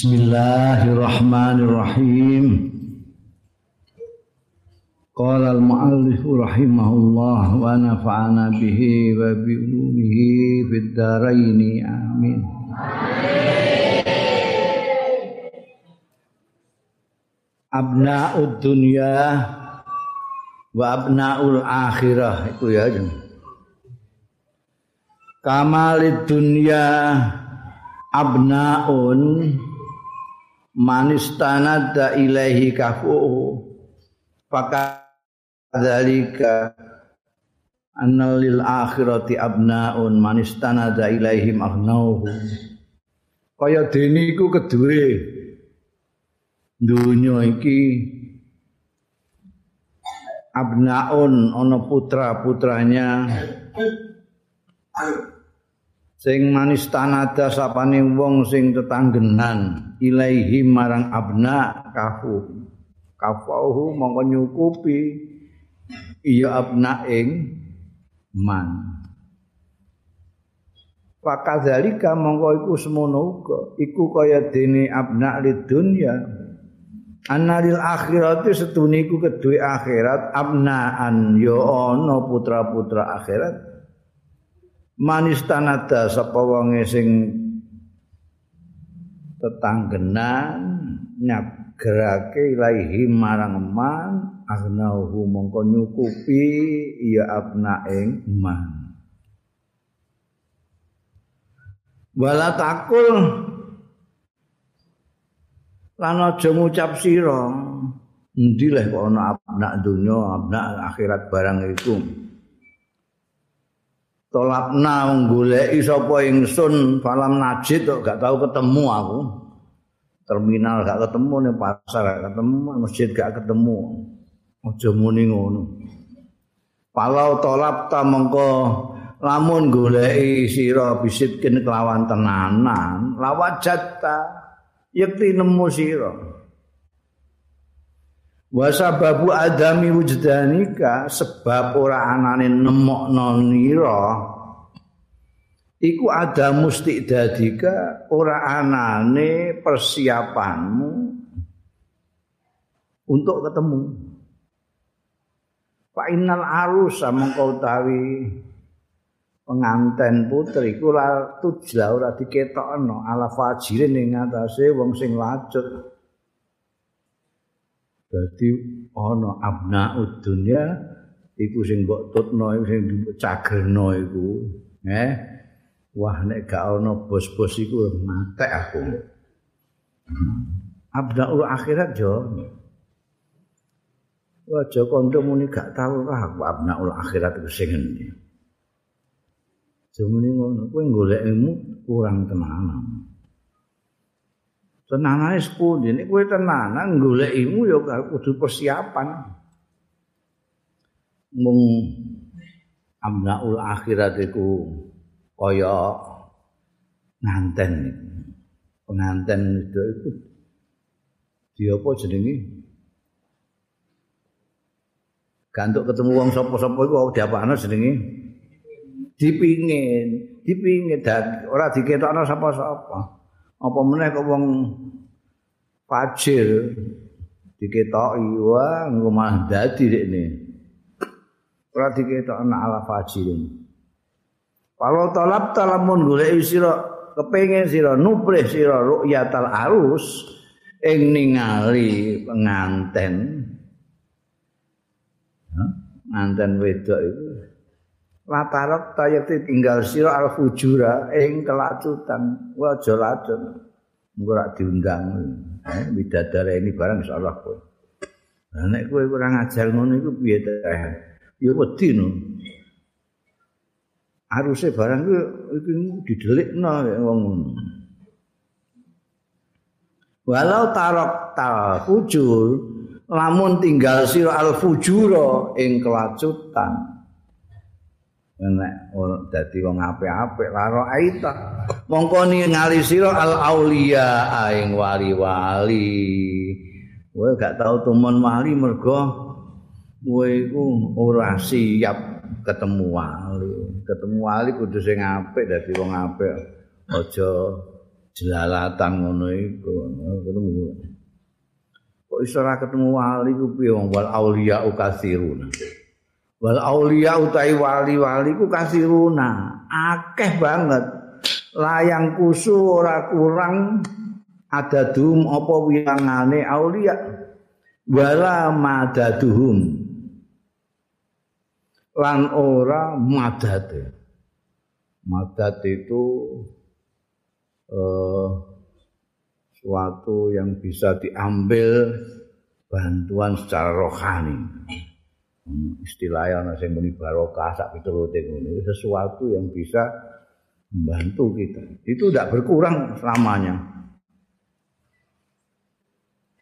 Bismillahirrahmanirrahim. Qala al-muallif rahimahullah wa nafa'ana bihi wa bi ulumihi fid dharain amin. Abna'ud dunya wa abna'ul akhirah iku ya. Kamalid dunya abnaun manistanada ilaihi kafuhu fakadzalika anna lil akhirati abnaun manistanada ilaihim aghnauhu kaya dene iku keduwe dunya iki abnaun ana putra-putranya. Sing manis tanada sapane wong sing tetanggenan ilaihi marang abna kafu. Kafahu mongko nyukupi. Iya abna ing man. Fakadzalika mongko iku semono uga. Iku kaya dene abna lid dunya. Analil akhirati setune iku kedue akhirat. Abnaan ya ana putra-putra akhirat. Manistanada sapa wonge sing tetanggenan nyagrake ilahi marang man agnahu mongko nyukupi ya abna ing man wala takul lan aja ngucap sira endi leh kok ana abna dunya abna akhirat barang iku tolapna nggoleki sapa ingsun falam najid kok gak tau ketemu aku. Terminal gak ketemu ning pasar gak ketemu masjid gak ketemu. Aja muni ngono. Palau tolap ta mengko lamun goleki sira bisitkin kelawan tenanan lawajatta yakti nemu sira wa sababu adami wujdanika sebab ora anane nemokno nira iku ada mustidadika ora anane persiapanmu untuk ketemu. Fa innal arusa mengko utawi penganten putri kula tujla ora diketokno ala fajirin ing ngatasé wong sing lacut Dadi ana abnaud dunya iku sing mbok tutno sing cagerno iku. Eh. Wah nek gak ana bos-bos iku matek aku. Abnaul akhirat jo. Wah Joko muni gak tau lah aku abnaul akhirat iku sing endi. Jemuni ngono, kowe golek ilmu kurang tenanan. Tenanane sepundi? Nek kowe tenanan golekmu ya kudu persiapan. Mung amnaul akhirat iku kaya nganten. Penganten itu itu dia apa jenenge? Gantuk ketemu wong sapa-sapa iku diapakno jenenge? Dipingin. Dipingin. Dan ora diketokno sapa-sapa apa meneh kok wong fajir diketoki? Wah engko malah dadi dekne ora diketok ana ala fajirin kalau talab talamun golek sira kepengin sira nuprih sira ru'yatal arus ing ningali penganten. Nganten wedok itu latarok tayati tinggal sira al fujura ing kelacutan. Waja lacun. Engko rak diundang. Eh bidadari ini barang insyaallah kowe. Nah nek kowe kurang ajar ngono iku piye ta? Ya wedi no. Aruse barang ku iki didelikno wong ngono. Walau tarok tal fujur lamun tinggal sira al fujura ing kelacutan nek ora dadi wong apik-apik laro aita mongko ningali sira al aulia aing wali-wali. Kowe gak tau tumon wali mergo kowe iku ora siap ketemu wali. Ketemu wali kudu sing apik dadi wong apik aja jelalatan ngono iku. Kok iso ora ketemu wali ku piye wong? Wal auliya ukasiruna wal auliya utai wali-wali ku kasiruna akeh banget. Layang kusu ora kurang ada dum apa wiyangane auliya? Wala madaduhum. Lan ora madate. Madat itu eh, suatu yang bisa diambil bantuan secara rohani. Hmm, istilahnya ana sing muni barokah sak piturute ngono sesuatu yang bisa membantu kita. Itu tidak berkurang selamanya.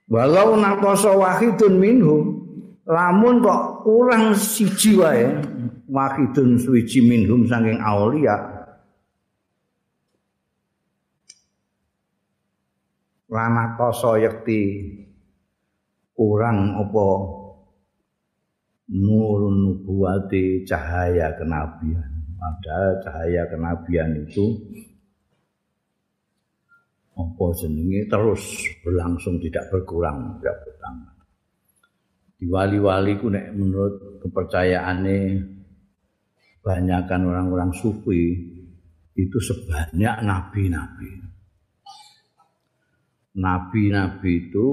Walau naqasa wahidun minhum lamun kok kurang siji wae wahidun suwiji minhum saking aulia lana koso yakti kurang apa nurun nubuati cahaya kenabian. Padahal cahaya kenabian itu apa jenenge? Terus berlangsung tidak berkurang tidak bertambah. Di wali-wali ku nek menurut kepercayaannya banyakkan orang-orang sufi itu sebanyak nabi-nabi. Nabi-nabi itu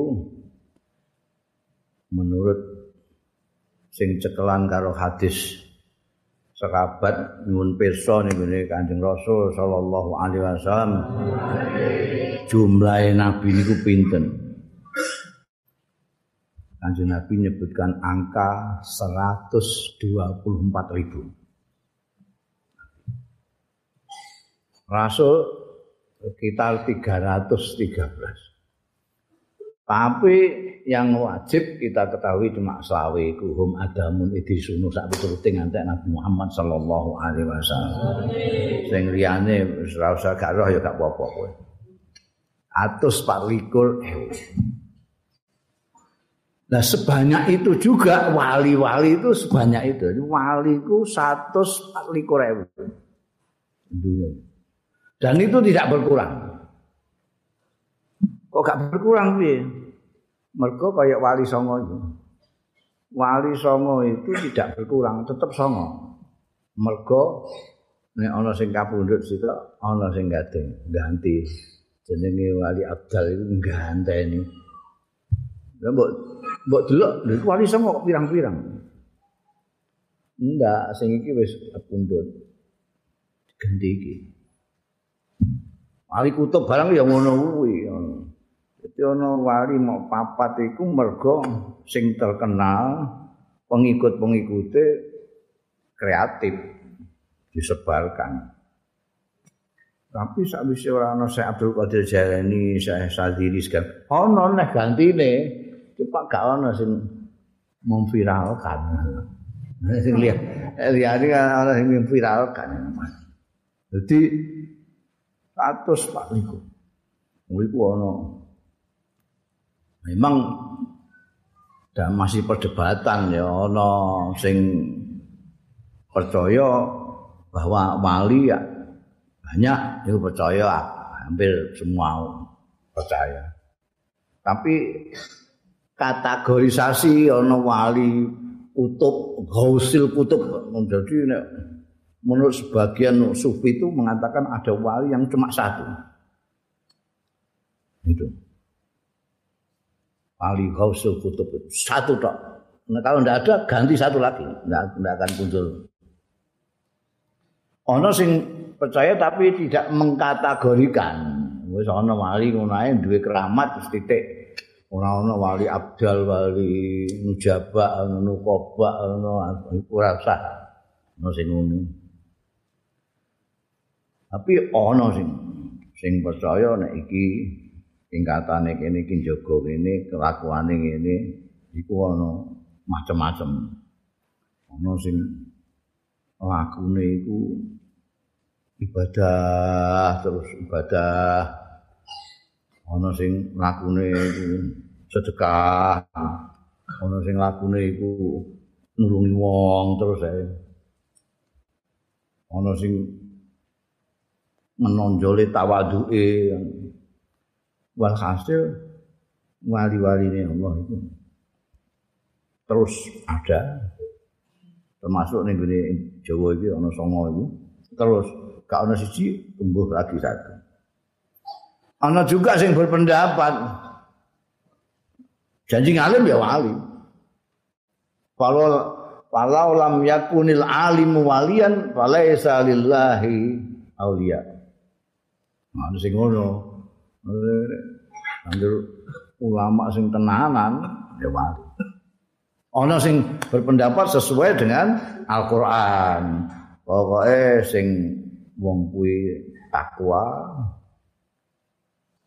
menurut sing cekelan karo hadis sekabat nyuwun pirsa niku Kanjeng Rasul sallallahu alaihi wasallam jumlah nabi niku pinten Kanjeng Nabi menyebutkan angka 124 ribu. Rasul sekitar 313. Tapi yang wajib kita ketahui cuma selawe iku hum adamun idisunu sak piturute ngantek Nabi Muhammad sallallahu alaihi wasallam. Sing liyane wis ora usah gak roh ya gak apa-apa kowe. Atus parlikur ewu. Nah sebanyak itu juga wali-wali itu sebanyak itu. Wali likur ewu. Dan itu tidak berkurang. Kok gak berkurang piye? Mergo kaya wali songo itu wali songo itu tidak berkurang tetap songo. Mergo nek ana sing kapundhut sita ana sing gadeng ganti jenenge wali abdal itu ganteni lha mbok mbok delok wali songo pirang-pirang? Ndak sing iki wis kapundhut. Ganti iki. Wali kutub barang ya ngono kuwi Ana wali mau papat iku mergo sing terkenal pengikut-pengikute kreatif disebarkan. Tapi sakwise ora ana Syekh Abdul Qadir Jailani, Syekh Sadili sekarang. Ana neh gantine, cepak gak ana sing memviralkan. Sing lihat, lihat kan ana sing memviralkan. Jadi 100 Pak Liku. Iku ana memang dan masih perdebatan ya ana sing percaya bahwa wali ya banyak itu percaya hampir semua percaya. Tapi kategorisasi ana wali kutub gausil kutub menjadi menurut sebagian sufi itu mengatakan ada wali yang cuma satu. Itu wali ghausul kutub satu tok. Nah, kalau tidak ada ganti satu lagi, tidak, tidak akan muncul. Ono sing percaya tapi tidak mengkategorikan. Wis ana wali ngono ae duwe keramat wis titik. Ora ana wali abdal, wali nujaba, nukoba, ono ora usah. Ono sing ngono. Tapi ono sing sing percaya nek iki tingkatane kene iki njaga kene kelakuane ngene iku ana macem-macem. Ana sing lakune iku ibadah terus ibadah. Ana sing lakune iku sedekah. Ana sing lakune iku nulungi wong terus ae. Ana sing menonjoli tawaduke walhasil wali-wali ini Allah itu. Terus ada termasuk nih gini Jawa itu ono songo itu terus gak ono siji tumbuh lagi satu. Ono juga sing berpendapat. Janji ngalim ya wali. Kalau walau lam yakunil alim walian falaisa lillahi aulia nah sing ngono ulama sing tenanan ya wali ana sing berpendapat sesuai dengan Al-Qur'an. Pokoke sing wong kuwi takwa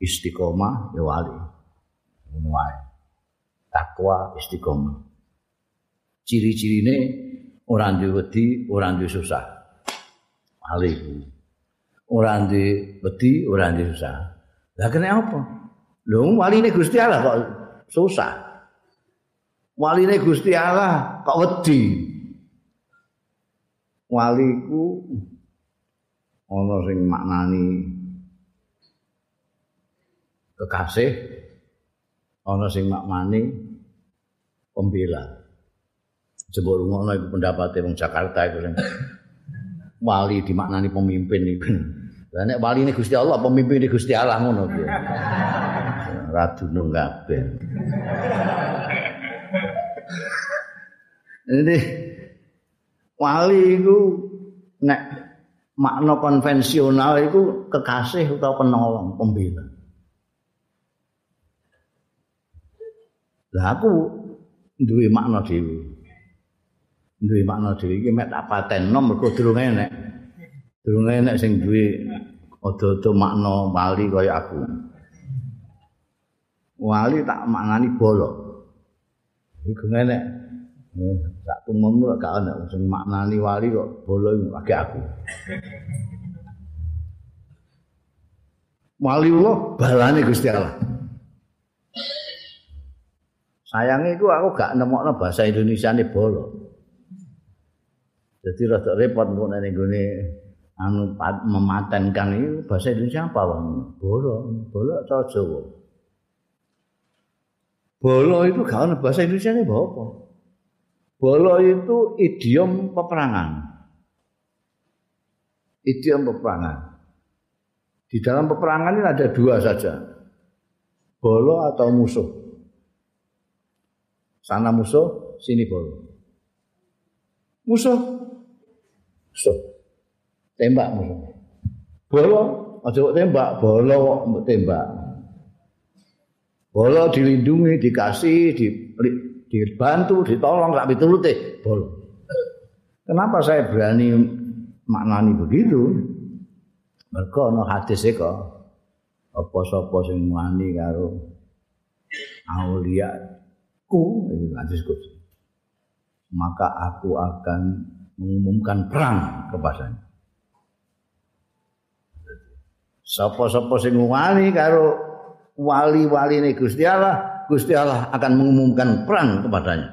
istiqomah ya wali. Wae. Takwa istiqomah. Ciri-cirine ora duwe wedi, ora duwe susah. Wali. Ora duwe wedi, ora duwe susah. Lah kene apa? Lho wali ini Gusti Allah kok susah. waline Gusti Allah kok wedi waliku ana sing maknani kekasih ana sing maknani pembela coba ngono iku pendapatnya wong Jakarta iku wali dimaknani pemimpin iku Lah nek wali ini Gusti Allah, pemimpin ini Gusti Allah ngono kuwi. Radu nang kabeh. Ini wali itu nek makna konvensional itu kekasih atau penolong, pembela. Lah aku duwe makna dhewe. Duwe makna dhewe iki mek tak patenno mergo durung enek. Durung enek sing duwe ada-ada makna wali kaya aku. Wali tak maknani bolok. Iku enek. sak tumemu lek gak ana sing maknani wali kok bolo iki aku. Wali Allah balane Gusti Allah. Sayangnya itu aku gak nemokno bahasa Indonesia ini bolo. Jadi rada repot kok nek nggone anu mematenkan itu bahasa Indonesia apa bang? Bolo, bolo atau Jawa. Bolo itu gak ana bahasa Indonesia ini apa? Bolo itu idiom peperangan. Idiom peperangan. Di dalam peperangan ini ada dua saja. Bolo atau musuh. Sana musuh, sini bolo. Musuh. Musuh. Tembak musuh. Bolo, aja tembak, bolo tembak. Bolo dilindungi, dikasih, di dibantu, ditolong, tak piturute bol. Kenapa saya berani maknani begitu? Mereka no hadis kok apa sapa sing wani karo aulia ku hadis Maka aku akan mengumumkan perang kepadanya. Sapa-sapa sing wani karo wali-wali ini Gusti Allah, Gusti Allah akan mengumumkan perang kepadanya.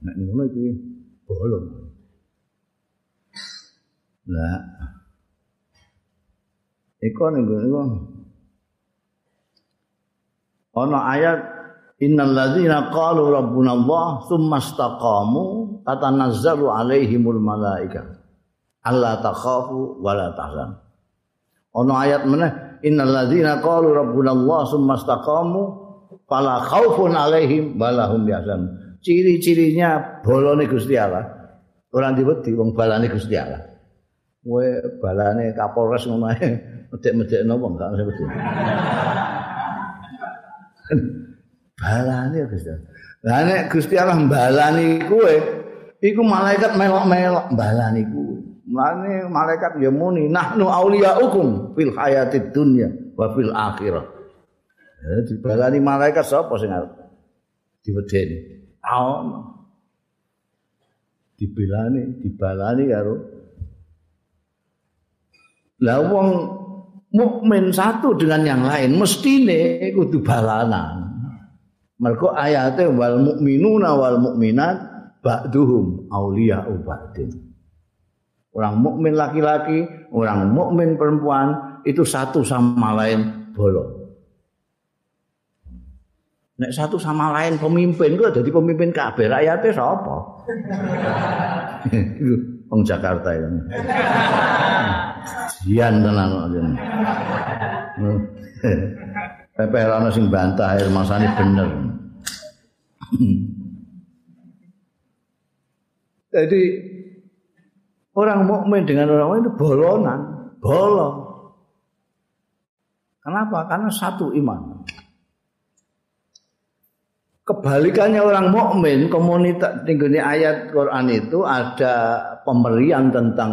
Nek ngono iki bolong. Lah. Iko ning ngono. Ana ayat innal ladzina qalu rabbuna Allah tsumma istaqamu tatanazzalu alaihimul malaika alla takhafu wa la tahzan. Ana ayat meneh innal ladzina qalu rabbuna Allah summa istaqamu fala khaufun alaihim balahum yahzan ciri-cirinya bolone Gusti Allah. Ora diwedi wong balane Gusti Allah. Kowe balane Kapolres ngono ae medek-medekno wong gak usah wedi balane Gusti Allah. Lah nek Gusti Allah balani kowe iku malaikat melok-melok balani kowe Mane malaikat ya muni nahnu auliyaukum fil hayatid dunya wa fil akhirah. Ya dibalani malaikat sapa sing arep diwedeni? Aon. Dibilani, dibalani karo Lah wong mukmin satu dengan yang lain mestine kudu balanan. Mergo ayate wal mukminuna wal mukminat ba'duhum auliya'u ba'din. Orang mukmin laki-laki, orang mukmin perempuan itu satu sama lain bolong. Nek satu sama lain pemimpin ku jadi pemimpin kabeh rakyatnya? Iku wong Jakarta ya. Jian tenan kok jeneng. Pepe sing bantah air masane bener. Jadi orang mukmin dengan orang lain itu bolonan, bolong. Kenapa? Karena satu iman. Kebalikannya orang mukmin komunitas tinggalnya ayat Quran itu ada pemberian tentang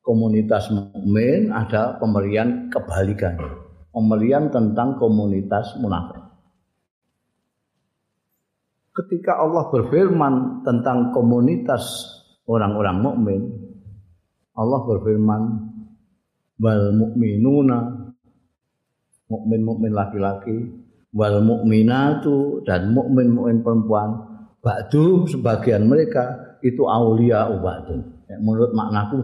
komunitas mukmin, ada pemberian kebalikannya. Pemberian tentang komunitas munafik. Ketika Allah berfirman tentang komunitas orang-orang mukmin, Allah berfirman wal mukminuna mukmin-mukmin laki-laki wal mukminatu dan mukmin mukmin perempuan ba'dum sebagian mereka itu aulia ubadun menurut maknaku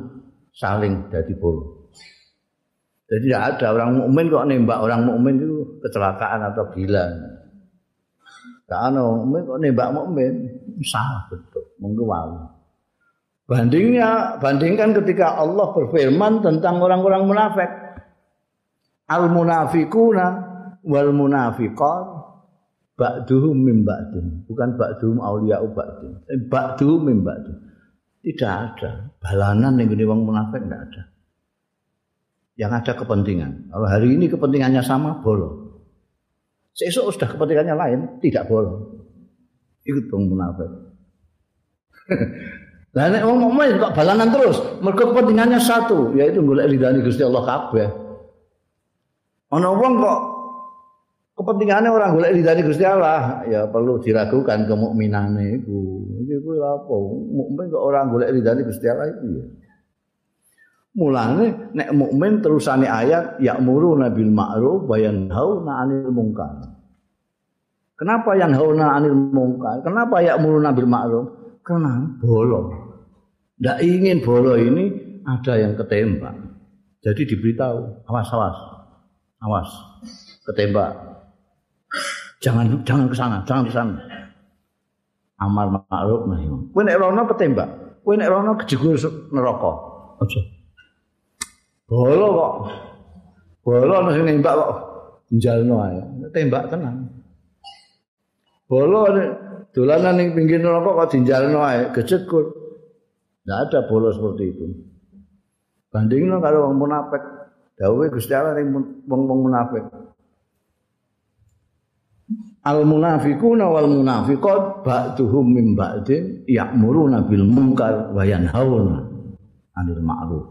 saling jadi bolu jadi tidak ada orang mukmin kok nembak orang mukmin itu kecelakaan atau gila. Karena mukmin kok nembak mukmin salah betul. Mengkewali bandingnya bandingkan ketika Allah berfirman tentang orang-orang munafik. Al munafikuna wal munafiqat ba'duhum min ba'din. Bukan ba'duhum auliya ba'din. Eh, ba'duhum min ba'din. Tidak ada. Balanan yang gini wong munafik tidak ada. Yang ada kepentingan. Kalau hari ini kepentingannya sama bolong. Sesuatu sudah kepentingannya lain tidak bolong. Ikut wong munafik Lah nek wong mukmin kok balanan terus, mergo kepentingannya satu, yaitu golek ridani Gusti Allah kabeh. Ana wong kok kepentingannya orang golek ridani Gusti Allah ya perlu diragukan kemukminane iku. Iki kuwi apa? Mukmin kok orang golek ridani Gusti Allah itu ya. Mulane nek mukmin terusane ayat ya'muru nabil ma'ruf wa yanhauna 'anil munkar. Kenapa yang hauna 'anil munkar? Kenapa ya'muru nabil ma'ruf? Karena bolong ndak ingin bolo ini ada yang ketembak jadi diberitahu awas awas awas ketembak Jangan jangan ke sana, jangan ke sana. Amar ma'ruf nahi. Kowe nek rono ketembak, kowe nek rono kejegur neraka. Aja. Bolo kok. Bolo ana sing nembak kok njalno ae. Tembak tenan. Bolo dolanan ning pinggir neraka kok dinjalno ae, kejegur. Tidak ada bolo seperti itu. Bandingno kalau wong munafik. Dawuhe Gusti Allah ning wong-wong munafik. al munafiquna wal munafiqat ba'duhum min ba'din ya'muruna bil munkar wa yanhauna 'anil ma'ruf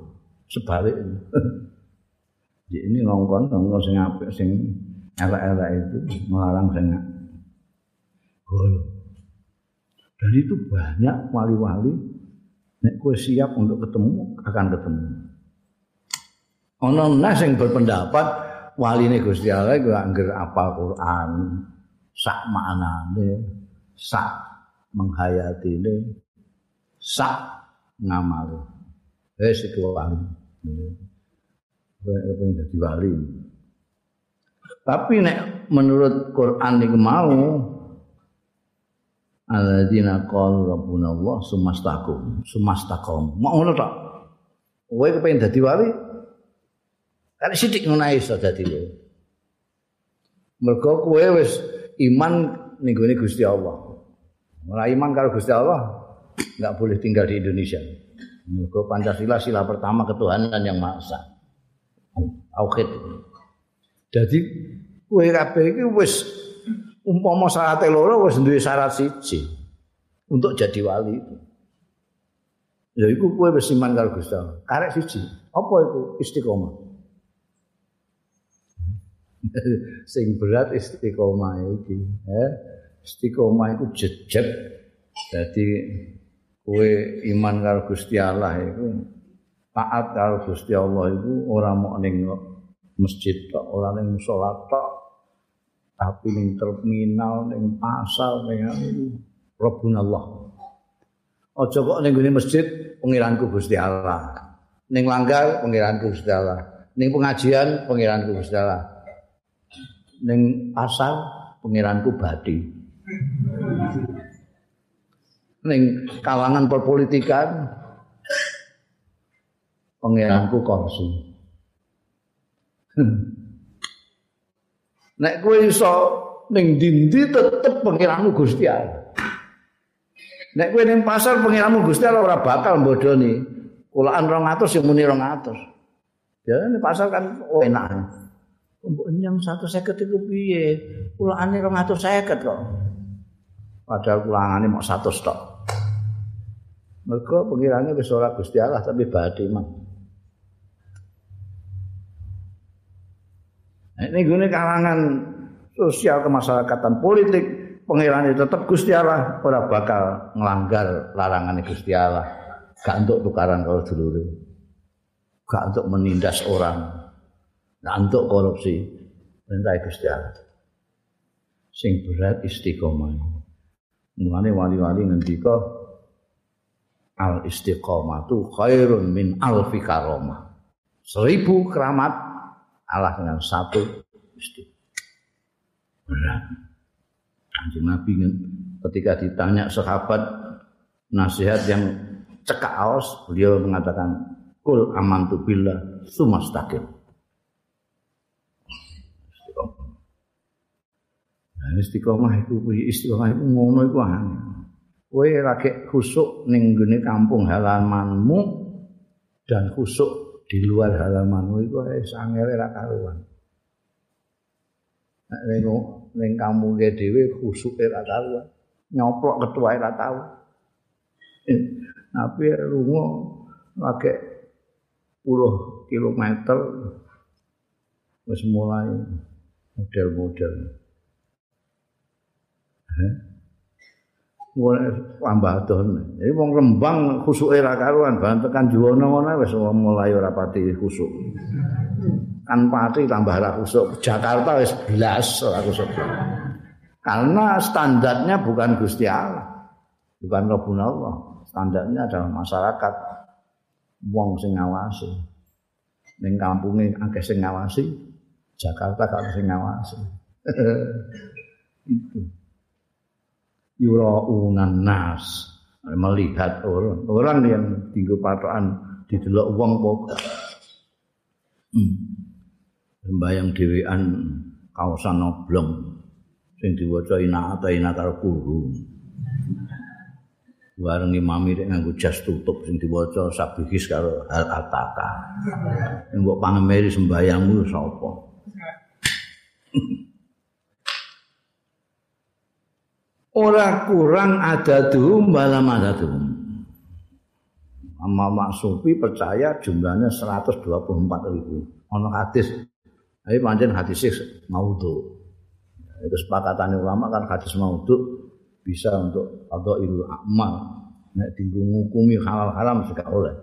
sebalik ini ngongkon ngongkon sing apik sing elek-elek itu melarang sing gol dan itu banyak wali-wali nek kowe siap untuk ketemu akan ketemu. Ana nas sing berpendapat waline Gusti Allah iku anggere apal Quran sak maknane sak menghayatine sak ngamale. Wis iku wali apa yang jadi wali. Tapi nek menurut Quran ini mau alladzina qalu rabbuna Allah sumastakum sumastakom mau ngono tok kowe kepengin dadi wali kan sithik ngono ae iso dadi mergo kowe wis iman ning gone Gusti Allah. Ora iman karo Gusti Allah enggak boleh tinggal di Indonesia. Mergo Pancasila sila pertama ketuhanan yang Maha Esa. Tauhid. Jadi kowe kabeh iki wis umpama syarat loro wis duwe syarat siji untuk jadi wali itu. Ya iku kowe wis iman karo Gusti Allah. Karek siji. Apa itu istiqomah? sing berat istiqomah iki eh istiqomah iku jejeg dadi kowe iman karo Gusti Allah iku taat karo Gusti Allah iku ora mok ning masjid tok ora ning salat tok tapi ning terminal ning pasar ning Rabbunallah. Aja kok ning masjid pengiranku Gusti Allah. Ning langgar pengiranku Gusti Allah. Ning pengajian pangeranku Gusti Allah. Ning pasar pangeranku Badi ning kalangan perpolitikan pangeranku Korsi nek kowe iso ning dindi tetep pangeranmu Gusti Allah nek kowe ning pasar pangeranmu Gusti Allah ora bakal bodoni kulaan 200 sing muni 200 Ya ini pasar kan oh, enak. Mbok nyang 150 iku piye? Kulane 250 kok. Padahal kulangane mau 100 tok. Mergo pengirane wis ora Gusti Allah tapi badhe mah. Ini gune kalangan sosial kemasyarakatan politik pengirane tetap Gusti Allah ora bakal ngelanggar larangan Gusti Allah. Gak untuk tukaran kalau dulu. gak untuk menindas orang, gak untuk korupsi. Perintah Gusti Allah. Sing berat istiqomah. Mulane wali-wali ngendika al istiqomah khairun min alfi karomah. Seribu keramat Allah dengan satu. Berat. Anjing Nabi ketika ditanya sahabat nasihat yang cekak aus, beliau mengatakan Kul amantu billah sumastaqim. Nah, istiqomah itu istiqomah itu ngono iku aneh. Kowe lagi khusuk ning kampung halamanmu dan khusuk di luar halamanmu iku wis angel ora karuan. Nek ning ning kampunge dhewe khusuk ora karuan. Nyoplok ketua ora tau. Tapi rungo lagi puluh kilometer wis mulai model-model. Mulai tambah don. Jadi wong Rembang khusuke ra karuan, bahan tekan Juwono ngono wis mulai ora pati khusuk. Kan pati tambah ra khusuk. Jakarta wis belas ora khusuk. Karena standarnya bukan Gusti Allah. Bukan Rabbuna Allah. Standarnya adalah masyarakat. wong sing ngawasi. Ning kampunge akeh sing ngawasi, Jakarta gak sing ngawasi. Itu. Yuraunan nas melihat orang orang yang tinggal patokan di delok wong pokok. Hmm. Sembayang dhewean kaosan oblong sing diwaca ina ta ina karo guru. bareng imam iki nganggo jas tutup sing diwaca sabihis karo hal ataka. Mbok pangemeri sembayangmu sapa? Ora kurang ada tuh malam ada tuh. Amma Sufi percaya jumlahnya 124 ribu. Ono hadis, tapi pancen hadis maudhu. Itu sepakatan ulama kan hadis maudhu bisa untuk atau ilmu amal nek tinggu ngukumi halal haram juga oleh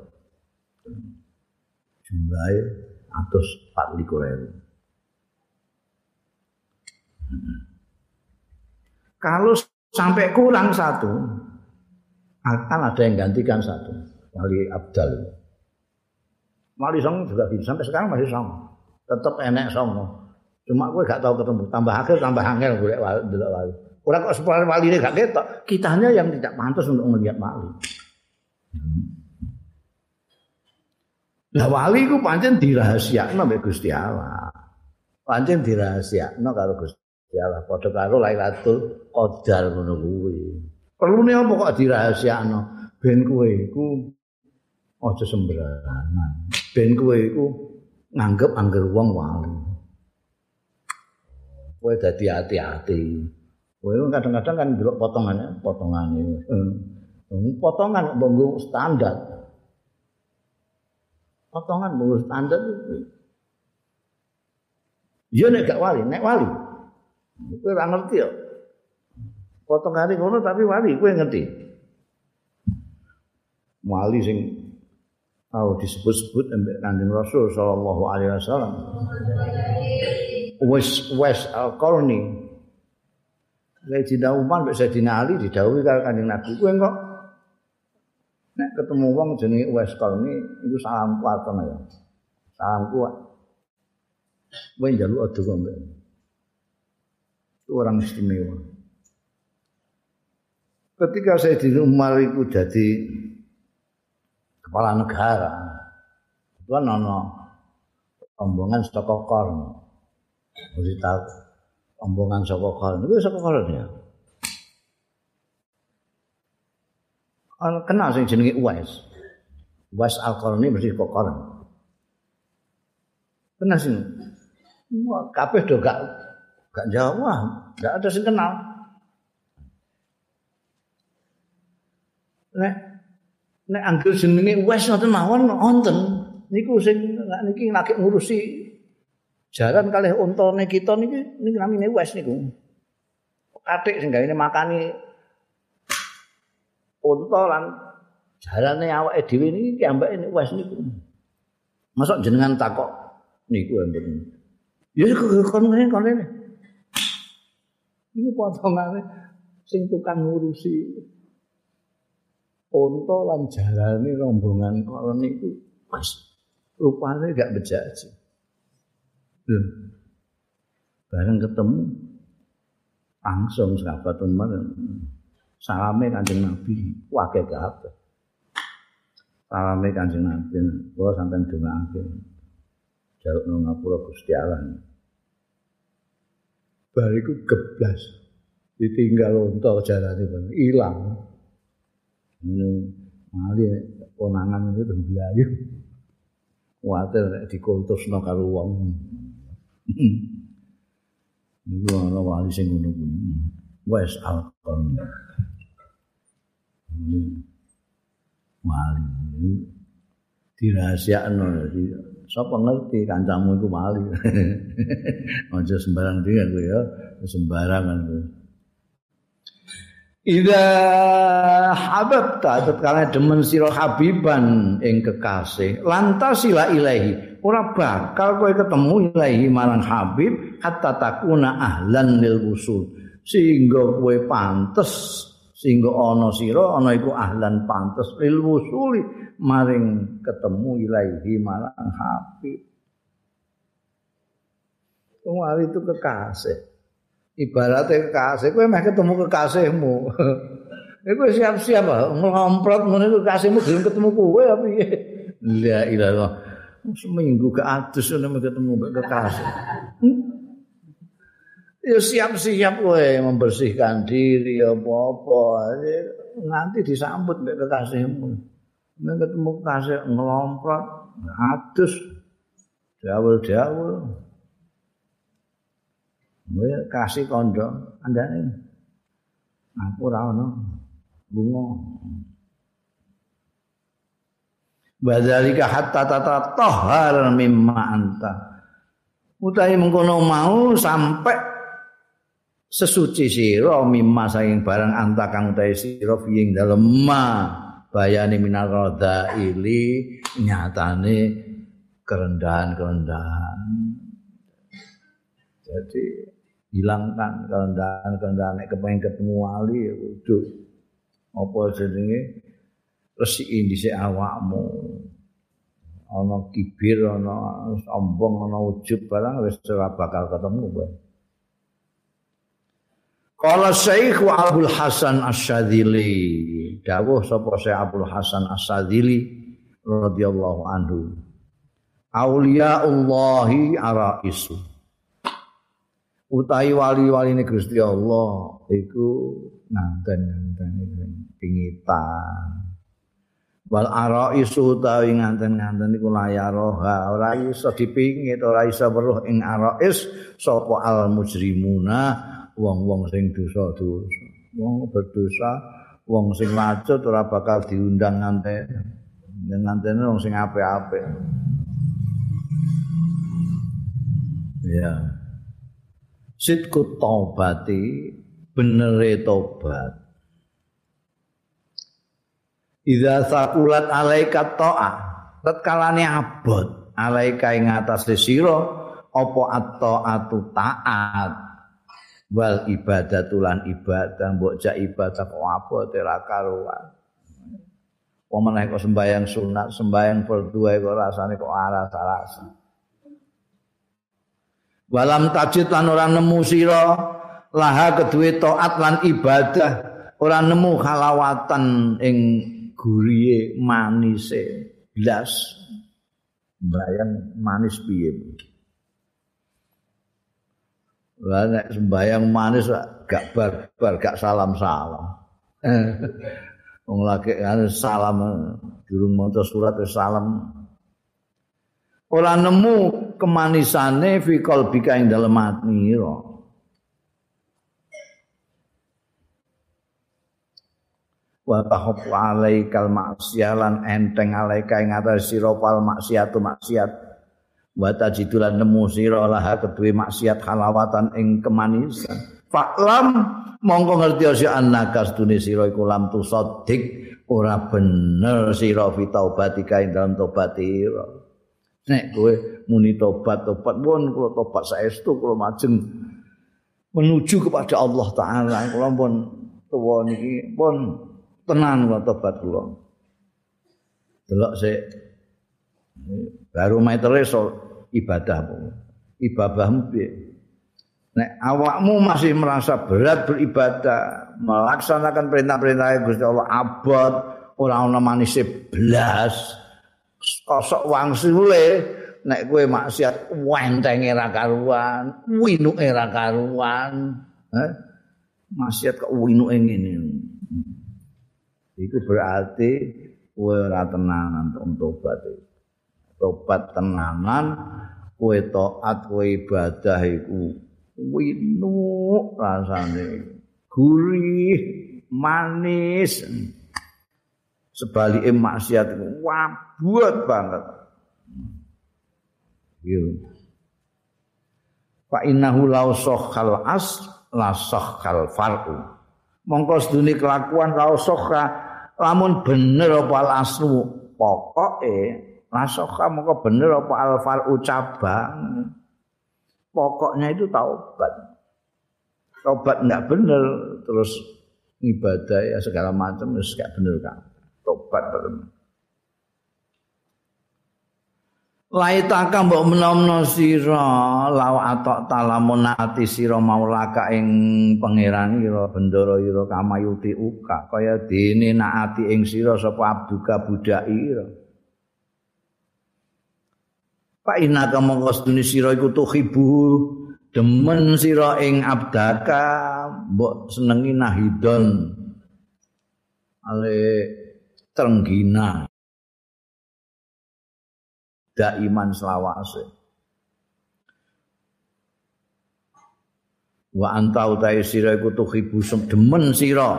jumlahnya atas empat likur kalau sampai kurang satu. Akan ada yang gantikan satu. Wali abdal. Wali song juga bisa sampai sekarang masih sama. Tetap enek sama. Cuma gue gak tahu ketemu. Tambah akhir tambah angel gue wali Orang kok sepuluh wali ini gak ketok. Kitanya yang tidak pantas untuk melihat wali. Nah wali itu pancen dirahasiakno mbek Gusti Allah. Pancen dirahasiakno karo Gusti Allah. Padha karo Lailatul Qadar ngono kuwi. Perlune apa kok dirahasiakno? Ben kowe iku aja sembarangan. Ben kowe iku nganggep angger wong wali. Kowe dadi hati-hati. Kowe kadang-kadang kan delok potongannya, potongan ini. Hmm. Potongan bangku standar. Potongan bangku standar. Iya nek gak wali, nek wali. Kowe ora ngerti ya. Potongane ngono tapi wali kowe ngerti. Wali sing tau disebut-sebut ambek Kanjeng Rasul sallallahu alaihi wasallam. Wes wes al-Qarni Sayyidina Umar mbek Sayyidina Ali didhawuhi karo Kanjeng Nabi kowe kok nek ketemu wong jenenge Uwais Qarni itu salam kuat ya. Salam kuat. Kowe njaluk adu Itu orang istimewa. Ketika saya di Umar itu jadi kepala negara, itu kan ono rombongan stokokor. Mesti tahu rombongan stokokor. Itu stokokor ya. Kenal sing jenenge Uwais. Uwais Al-Qarni mesti stokokor. Kenal sih. Wah, kabeh do gak gak jawab, gak ada sing kenal. Nek nek anggere jenenge wes ngoten mawon wonten niku sing niki lagi ngurusi jalan kalih untane kita niki niki namine wes niku. Katik sing gawe makani unta lan jarane awake dhewe niki kiambake wes niku. Masuk jenengan takok niku enten. Ya kon ngene kon ngene. Iku potongane sing tukang ngurusi unta lan jalane rombongan kok niku wis rupane gak bejaji. Lho. Bareng ketemu langsung sahabat Umar salame kanjeng Nabi wakil kabeh. Salame kanjeng Nabi kula sampean dongake. jaluk nang ngapura Gusti Allah. Bariku geblas. Ditinggal unta jalane ben ilang. Ini mali konangan itu mblayu. Kuwatir nek dikultusno karo wong. Iku ana wali sing ngono kuwi. Wes alkon. Wali dirahasiakno sapa ngerti kancamu iku wali. Aja sembarang dia kowe ya, sembarangan kowe. Ida habab ta tatkala demen sira habiban ing kekasih lantas sila ilahi ora bakal kowe ketemu ilahi marang habib hatta takuna ahlan lil usul sehingga kowe pantes sehingga ana sira ana iku ahlan pantes lil usuli maring ketemu ilahi marang habib Wali itu kekasih. Ibaratnya kekasih, kowe meh ketemu kekasihmu. Iku siap-siap ngelomprot ngene kekasihmu gelem ketemu kowe apa piye? La ilaha Seminggu ke atus ketemu kekasih. Ya siap-siap kowe membersihkan diri apa-apa. Nanti disambut mbek kekasihmu. Nek ketemu kekasih ngelomprot atus jawul-jawul. Kowe kasih kondo andane. Aku ora ono bunga. Badzalika hatta tata tahar mimma anta. Utahe mengkono mau sampai sesuci sira mimma saing barang anta kang utahe sira ing dalem ma. Bayane minal radha ili nyatane kerendahan-kerendahan. Jadi hilangkan kerendahan-kerendahan nek kepengen ketemu wali kudu apa jenenge? Resiki dhisik awakmu. Ana kibir ana sombong ana ujub barang wis ora bakal ketemu kowe Kala Syekh Abdul Hasan Asyadzili dawuh sapa Syekh Abdul Hasan Asyadzili radhiyallahu anhu. Auliaullahi ara isu. Utahi wali-wali ini Gusti Allah iku nganten-nganten pingitan. Wal araisu utawi nganten-nganten iku layaroha ora iso dipingit ora iso weruh ing arais sapa al mujrimuna wong-wong sing dosa-dosa wong berdosa wong sing lacut ora bakal diundang nganten nganten wong sing apik-apik. Ya. Sitku taubati benere tobat Idza sakulat alaika ta'a tatkalane abot alaika ing atase sira apa at-ta'atu taat wal ibadatulan ibadah mbok jak ibadah kok apa ora karuan. Wong menawa sembahyang sunat, sembahyang fardhu kok rasane kok aras-arasan. walam tajid lan ora nemu sira laha kedue taat lan ibadah ora nemu halawatan ing guriye manise. Blas. Bayang manis piye Lah nek sembayang manis gak barbar gak salam-salam. Wong lagi salam durung maca surat salam. Ora nemu kemanisane fi qalbika ing dalem ati wa tahfu alaikal maksialan enteng alaika ing atas sira pal maksiatu maksiat wa tajidulan nemu sira lah kedue maksiat halawatan ing kemanisan. Faklam mongko ngerti si annaka sedune sira iku lam tusaddiq ora bener sira fi taubatika ing dalam tobat ira. Nek kowe muni tobat tobat pun kula tobat saestu kula majeng menuju kepada Allah taala. Kula pun tuwa niki pun tenan kula tobat kula. Delok sik baru maitere ibadah ibadahmu piye Nek awakmu masih merasa berat beribadah, melaksanakan perintah-perintah Gusti Allah abot, ora ana manise blas. Kosok wang sule nek kowe maksiat wenteng era karuan, winuke era karuan. Eh? Maksiat kok winuke ngene. Iku berarti kowe ora tenanan untuk tobat. Tobat tenanan, kowe taat, kowe ibadah iku winu rasane. Gurih manis. Sebaliknya maksiat wabut banget. Gitu fa innahu law sakhal as la sakhal far'u. Mongko sedune kelakuan law sakha lamun bener apa al aslu pokoke la sakha mongko bener apa al far'u cabang pokoknya itu taubat. Taubat enggak benar terus ibadah ya segala macam terus enggak benar kan. Taubat benar. Laitaka mbok menomno sira law atok talamun ati sira maulaka ing pangeran ira bendara ira kamayuti uka kaya dene naati ing sira sapa abduka budak ira Fa inna kama qasduni sira iku tuhibu demen sira ing abdaka mbok senengi nahidon. Ale trenggina daiman selawase. Wa anta utahe sira iku tuhibu demen sira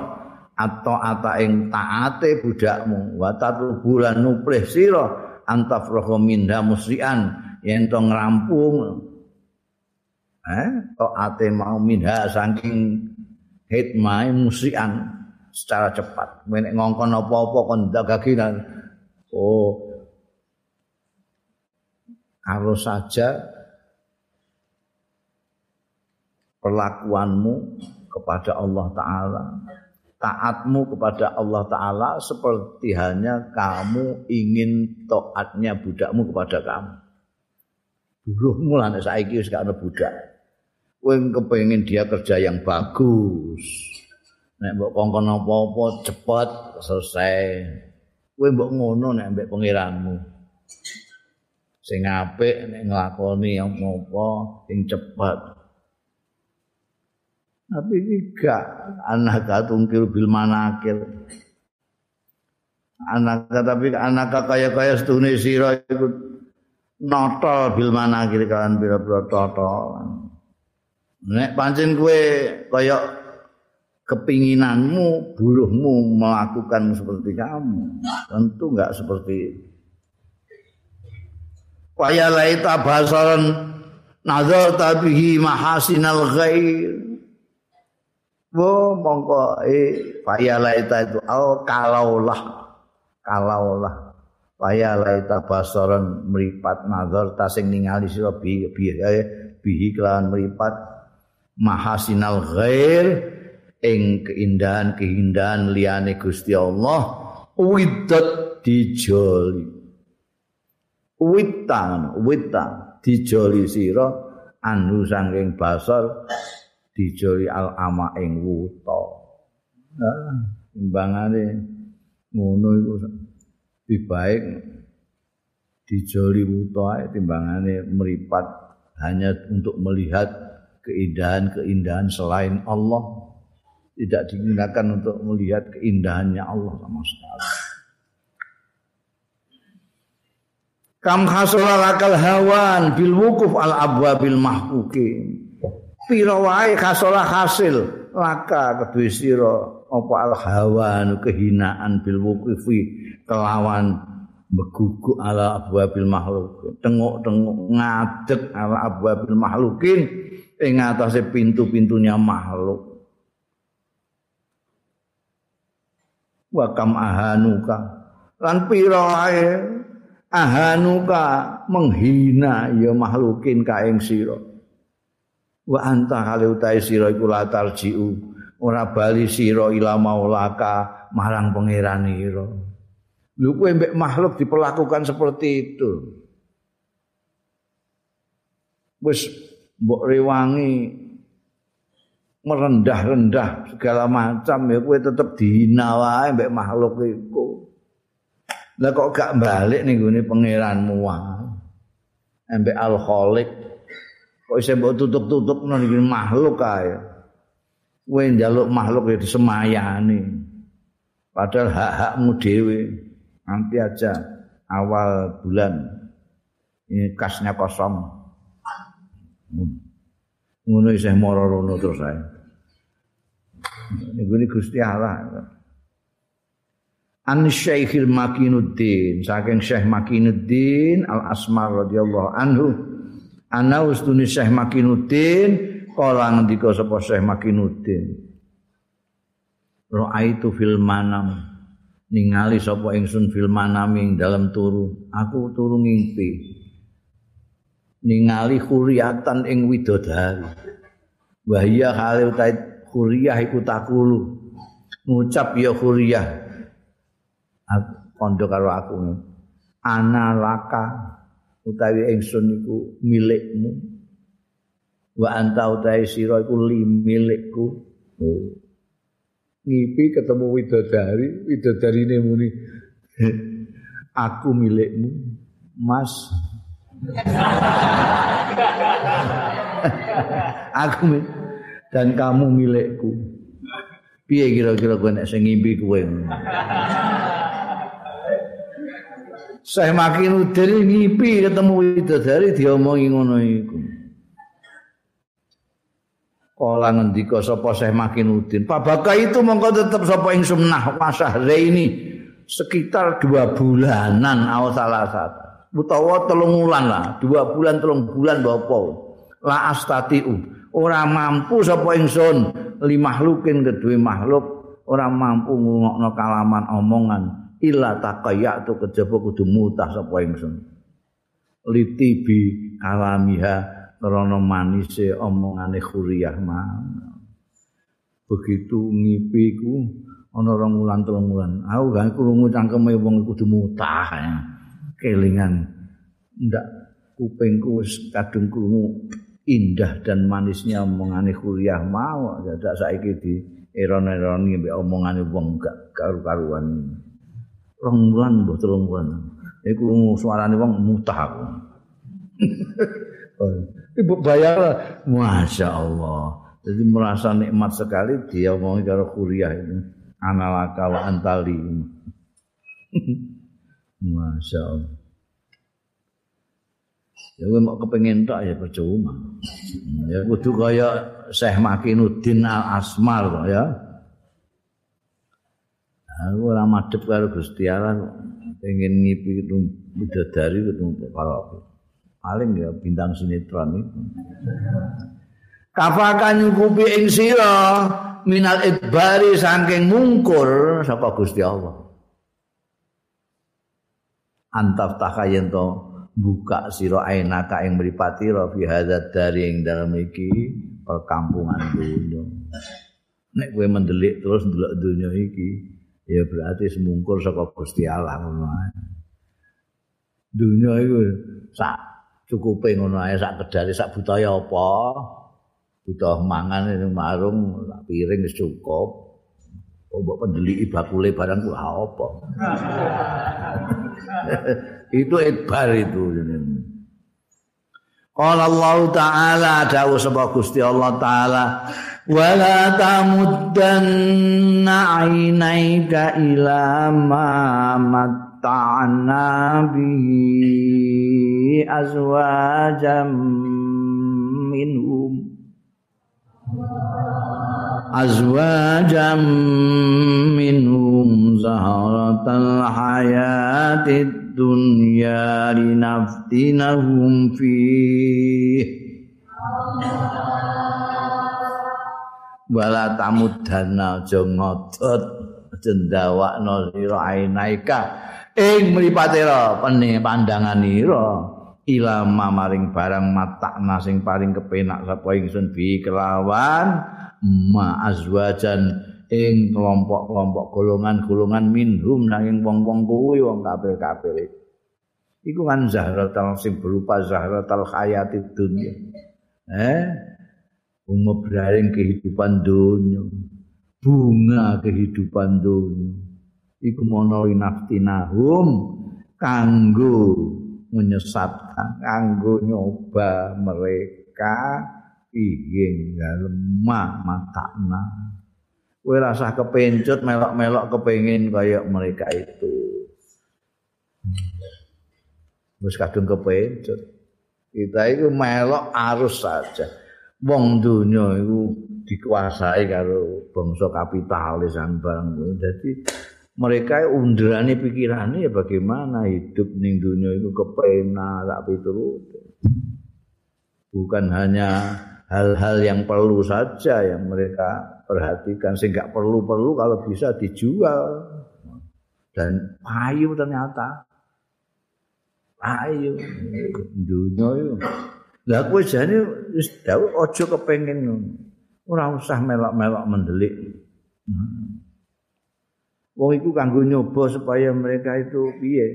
atau ata ing taate budakmu. Wa tatlubulan nuprih sira antafroho minda musrian. Yen to ngrampung eh to ate mau minha saking hitmai musrian secara cepat. Nek ngongkon apa-apa kon dagaginan oh kalau saja perlakuanmu kepada Allah Ta'ala taatmu kepada Allah Ta'ala seperti hanya kamu ingin taatnya budakmu kepada kamu. Buruhmu lah wis gak ana budak. Kowe kepengin dia kerja yang bagus. Nek mbok kongkon apa-apa cepet selesai. Kowe mbok ngono nek mbek pangeranmu. Sing apik nek nglakoni apa sing cepet. Tapi ini gak anak tungkil bil manakil. Anak tapi anak kaya kaya setune sira iku notol bil manakil kan pira-pira totol. Nek pancen kowe kaya kepinginanmu, buluhmu melakukan seperti kamu, tentu enggak seperti itu. Waya laita basaran nazar tabihi mahasinal ghair. Wo mongko e fayalaita itu. Au kalaulah kalaulah. Fayalaita basaran meripat nazar ta sing ningali sira bi bi bihi kelawan meripat mahasinal ghair ing keindahan keindahan liyane Gusti Allah widat dijoli. Witang witang dijoli sira anu sangking basar dijoli al ama ing wuta nah, timbangane ngono iku lebih baik dijoli wuta timbangane meripat hanya untuk melihat keindahan-keindahan selain Allah tidak digunakan untuk melihat keindahannya Allah sama sekali. Kam hasala lakal hawan bil wukuf al abwabil mahkuki. Pira wae hasala hasil. Laka kedue sira apa al hawan kehinaan bil wukufi kelawan beguguk ala abwabil makhluk tengok-tengok ngadeg ala abwabil makhlukin ing atase pintu-pintunya makhluk. Wa kam ahanuka. Lan pira ahanuka menghina ya makhlukin ka ing sira wa anta kale utahe sira iku latar jiu ora bali sira ila maulaka marang pangeran ira lho kowe mbek makhluk diperlakukan seperti itu wis mbok rewangi merendah-rendah segala macam ya kowe tetep dihina wae mbek makhluk iku. Lah kok gak balik ning gone pangeranmu wae. Mbek al-Khaliq kok isih mbok tutup-tutup nang makhluk kae. Kowe njaluk makhluk ya disemayani. Padahal hak-hakmu dhewe nanti aja awal bulan ini kasnya kosong. ngono isih mara rono terus ae. Niku ni Gusti Allah. An Syekhil Makinuddin, saking Syekh Makinuddin Al Asmar radhiyallahu anhu. Ana ustune Syekh Makinuddin kala ngendika sapa Syekh Makinuddin. Ra'aitu fil manam ningali sapa ingsun fil manam ing dalam turu. Aku turu ngimpi. ningali khuriatan ing widodari wahya kale utahe khuriyah iku takulu ngucap ya khuriyah kondo karo aku ana laka utawi ingsun iku milikmu wa anta utahe sira iku li milikku oh. ngipi ketemu widodari widodarine muni aku milikmu mas aku dan kamu milikku. Piye kira-kira kowe nek sing ngimpi kowe? Saya makin udah ngipi ketemu itu dari diomongi ngono iku. Kala ngendika sapa saya makin udin. Pabaka itu mongko tetep sapa ing sumnah wasahre ini sekitar dua bulanan awal salah satu. utawa telung wulan lah, dua bulan telung bulan bapak la astatiu ora mampu sapa ingsun li makhlukin kedue makhluk ora mampu ngungokno kalaman omongan illa taqayya tu kejaba kudu mutah sapa ingsun. Litibi kalamiha krana manise omongane khuriyah begitu ngipi ku ana rong wulan telung wulan. Aku gak krungu cangkeme wong kudu mutah ya. kelingan ndak kupingku kadung krungu indah dan manisnya omongane kuliah mau dadak saiki di eron-eroni mbek omongane wong gak karu-karuan rong bulan mbok telung bulan iku suarane wong mutah aku. Ibu bayar masya Allah. Jadi merasa nikmat sekali dia omongi karo kuliah ini. Analaka wa antali masya Allah. Ya kowe mau kepengin tok ya percuma. Ya kudu kaya Syekh Makinuddin Al Asmar ya aku ora madhep karo Gusti Allah pengen ngipi bidadari ketemu karo aku. Paling ya bintang sinetron itu. Kafakan nyukupi ing sira minal idbari saking mungkur sapa Gusti Allah. Antaf takayen to buka sira ainaka ing mripati ra fi hadzat dari ing dalem iki perkampungan dunya. Nek kowe mendelik terus ndelok dunya iki ya berarti semungkur saka Gusti Allah ngono dunya iku sak cukupe ngono ae sak kedare sak butaya apa? Butuh mangan ning marung sak piring wis cukup. Oh mbok pendeliki bakule barang ku apa? Itu edbar itu Qala Allah Ta'ala dawuh sapa Gusti Allah Ta'ala wala tamuddanna ainaika ila ma matta'na bihi azwajam minhum. Azwajam minhum zaharatal hayatid dunya linaftinahum fihi wala tamudana aja ngodot jendawakno sira ainaika. Ing mripatira pening pandangan ira ilama maring barang matakna sing paling kepenak sapa ingsun bi kelawan ma azwajan ing kelompok-kelompok golongan-golongan minhum nanging wong-wong kuwi wong kabeh-kabeh iku kan zahratul sing berupa zahratul hayatid dunya. Eh ngebraring kehidupan dunia. Bunga kehidupan dunia. Iku mono naftinahum kanggo menyesatkan kanggo nyoba mereka ingin lemah matakna. Kowe rasa kepencut melok-melok kepengin kaya mereka itu. Wis kadung kepencut kita itu melok arus saja wong donya iku dikuasai karo bangsa kapitalis barang. Dadi mereka undrane pikirane ya bagaimana hidup ning dunia itu kepenak tak piturut. Bukan hanya hal-hal yang perlu saja yang mereka perhatikan sehingga perlu-perlu kalau bisa dijual. Dan payu ternyata. Payu dunia itu Lah kowe jane wis dawuh aja kepengin ora usah melok-melok mendelik. Hmm. Wong iku kanggo nyoba supaya mereka itu piye?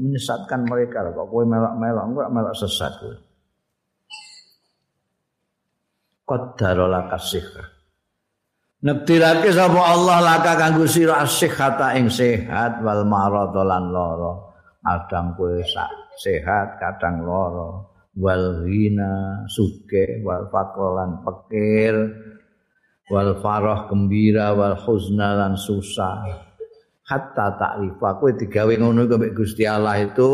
Menyesatkan mereka kok kowe melok-melok enggak melok sesat kowe. Qaddarola kasih. Nektirake sapa Allah laka kanggo sira asihata ing sehat wal maradha lan lara. Kadang kowe sehat, kadang lara. Wal hina suke wal fakrolan pekir wal farah gembira wal huzna lan susah. Hatta ta'rifa kowe digawe ngono iku Gusti Allah itu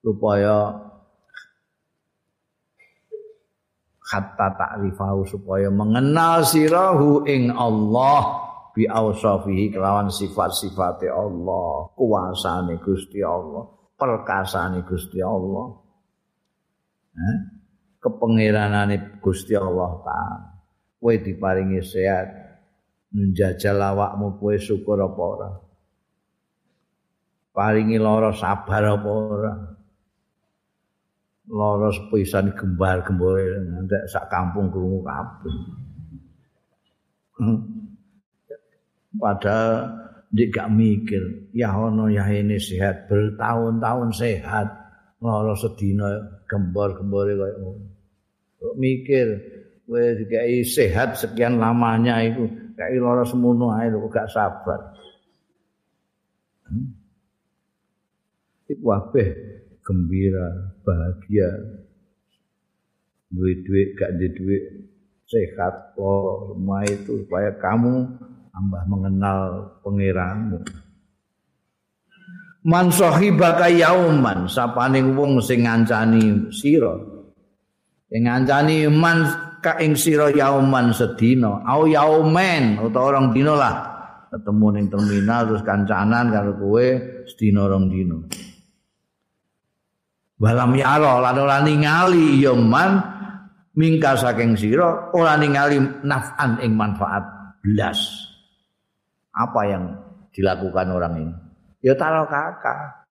supaya hatta ta'rifa supaya mengenal sirahu ing Allah bi ausafihi kelawan sifat-sifate Allah kuasane Gusti Allah perkasane Gusti Allah kepengiranane Gusti Allah taala. Kowe diparingi sehat njajal awakmu kowe syukur apa ora? Paringi lara sabar apa ora? Lara sepisan gembar gembore ngantek sak kampung krungu kabeh. Hmm. padahal dia gak mikir ya ono ya ini sehat bertahun-tahun sehat lara sedina gembor-gembore kaya ngono. Mikir kowe dikai sehat sekian lamanya itu kayak lara semono ae kok gak sabar. Hmm? Iku wabeh gembira, bahagia. Duit-duit gak di duit sehat kok semua itu supaya kamu tambah mengenal pangeranmu. Man sahibaka yauman sapaning wong sing ngancani sira. Sing ngancani man ka ing sira yauman sedina. Au yaumen utawa orang dina lah. Ketemu ning terminal terus kancanan karo kowe sedina rong dina. Walam yaro lan ora ningali ya man mingka saking sira ora ningali naf'an ing manfaat blas apa yang dilakukan orang ini ya taro kakak.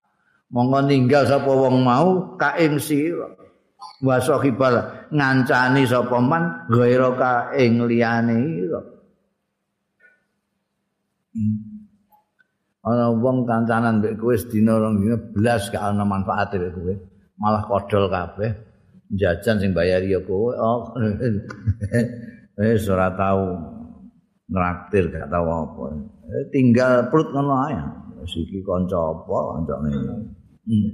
Monggo ninggal sapa wong mau ka sira wa sahibal ngancani sapa man ghaira ka ing liyane ira. Hmm. ana wong kancanan mbek kowe sedina rong dina blas gak ana manfaate mbek kowe. Malah kodol kabeh. Jajan sing bayari ya kowe. Oh. Eh ora tau nraktir gak tau apa. Tinggal perut ngono ae siki kanca apa kancane hmm.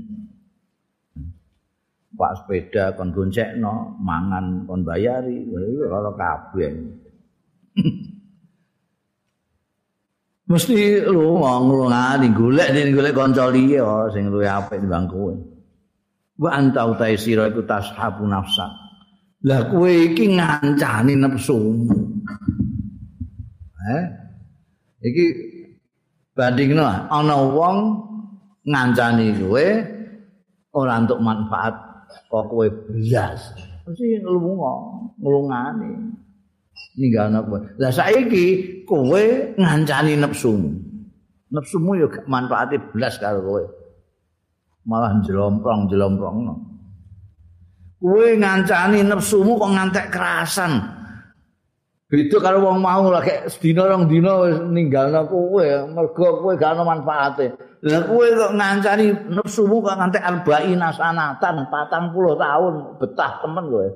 Pak sepeda kon goncekno mangan kon bayari ora kabeh. Mesti lu nglungani golek ning golek kanca liya sing luwih apik timbang kowe. Wa anta utai sira iku tashabu nafsa. Lah kowe iki ngancani nafsumu. Eh? Iki bandingno ana wong ngancani kowe ora entuk manfaat kok kowe blas mesti nglunga nglungani ninggalno kowe. Lah saiki kowe ngancani nafsumu. Nafsumu yo gak manfaate blas karo kowe. Malah jelomprong-jelomprongno. Kowe ngancani nafsumu kok ngantek kerasan. Beda karo wong mau lagi sedina rong dina wis ninggalno kowe, mergo kowe gak ana manfaate. Lah kowe kok ngancani nafsumu kok ngantek arba'in sanatan 40 tahun betah temen kowe.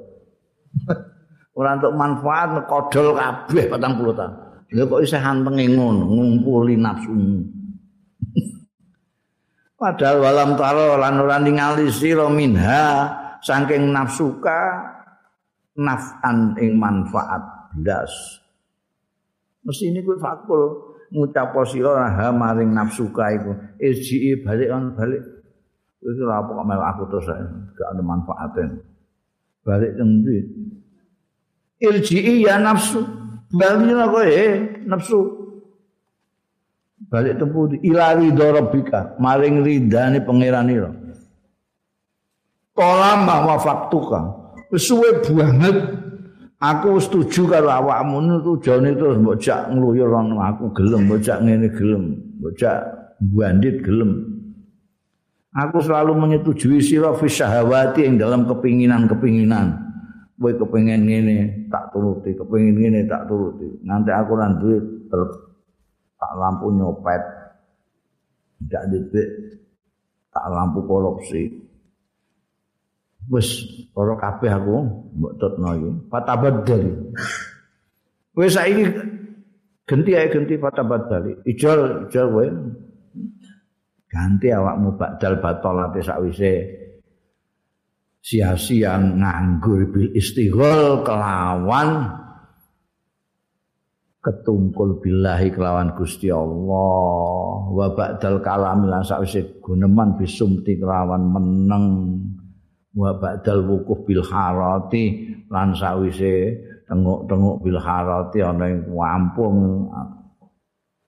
ora untuk manfaat kodol kabeh 40 tahun. Lha kok isih antenge ngono, ngumpuli nafsu. Padahal walam taro lan ora ningali sira minha saking nafsuka naf'an ing manfaat. Mesti ini kuwi fakul. Ngucap sira ha maring nafsuka iku. Iji balik on balik. Ora apa kok melu aku terus gak ada manfaatnya. Balik nang irji'i ya nafsu. Bali kowe eh, nafsu. Balik tempu ila ridho rabbika. Maring ridane pangeranira Tolama wa faktuka. Suwe banget aku setuju karo awakmu tujone terus mbok jak ngluyur aku gelem mbok jak ngene gelem mbok jak bandit gelem. Aku selalu menyetujui sira fi syahawati yang dalam kepinginan-kepinginan. Kowe kepengin ngene tak turuti kepengin ngene tak turuti. Nanti aku lan duit tak lampu nyopet. Tidak didik tak lampu korupsi wis ora kabeh aku mbok tutno iki. Fatabadal. Wis saiki genti ae genti fatabadal. Ijol ijol kowe. Ganti awakmu badal batolate sakwise. Sia-sia nganggur bil istighol kelawan. Ketungkul billahi kelawan Gusti Allah. Wa ba'dal kalami lan sakwise guneman bisumti kelawan meneng wa ba'dal wukuf bil harati lan sakwise tenguk-tenguk bil harati ana ing wampung.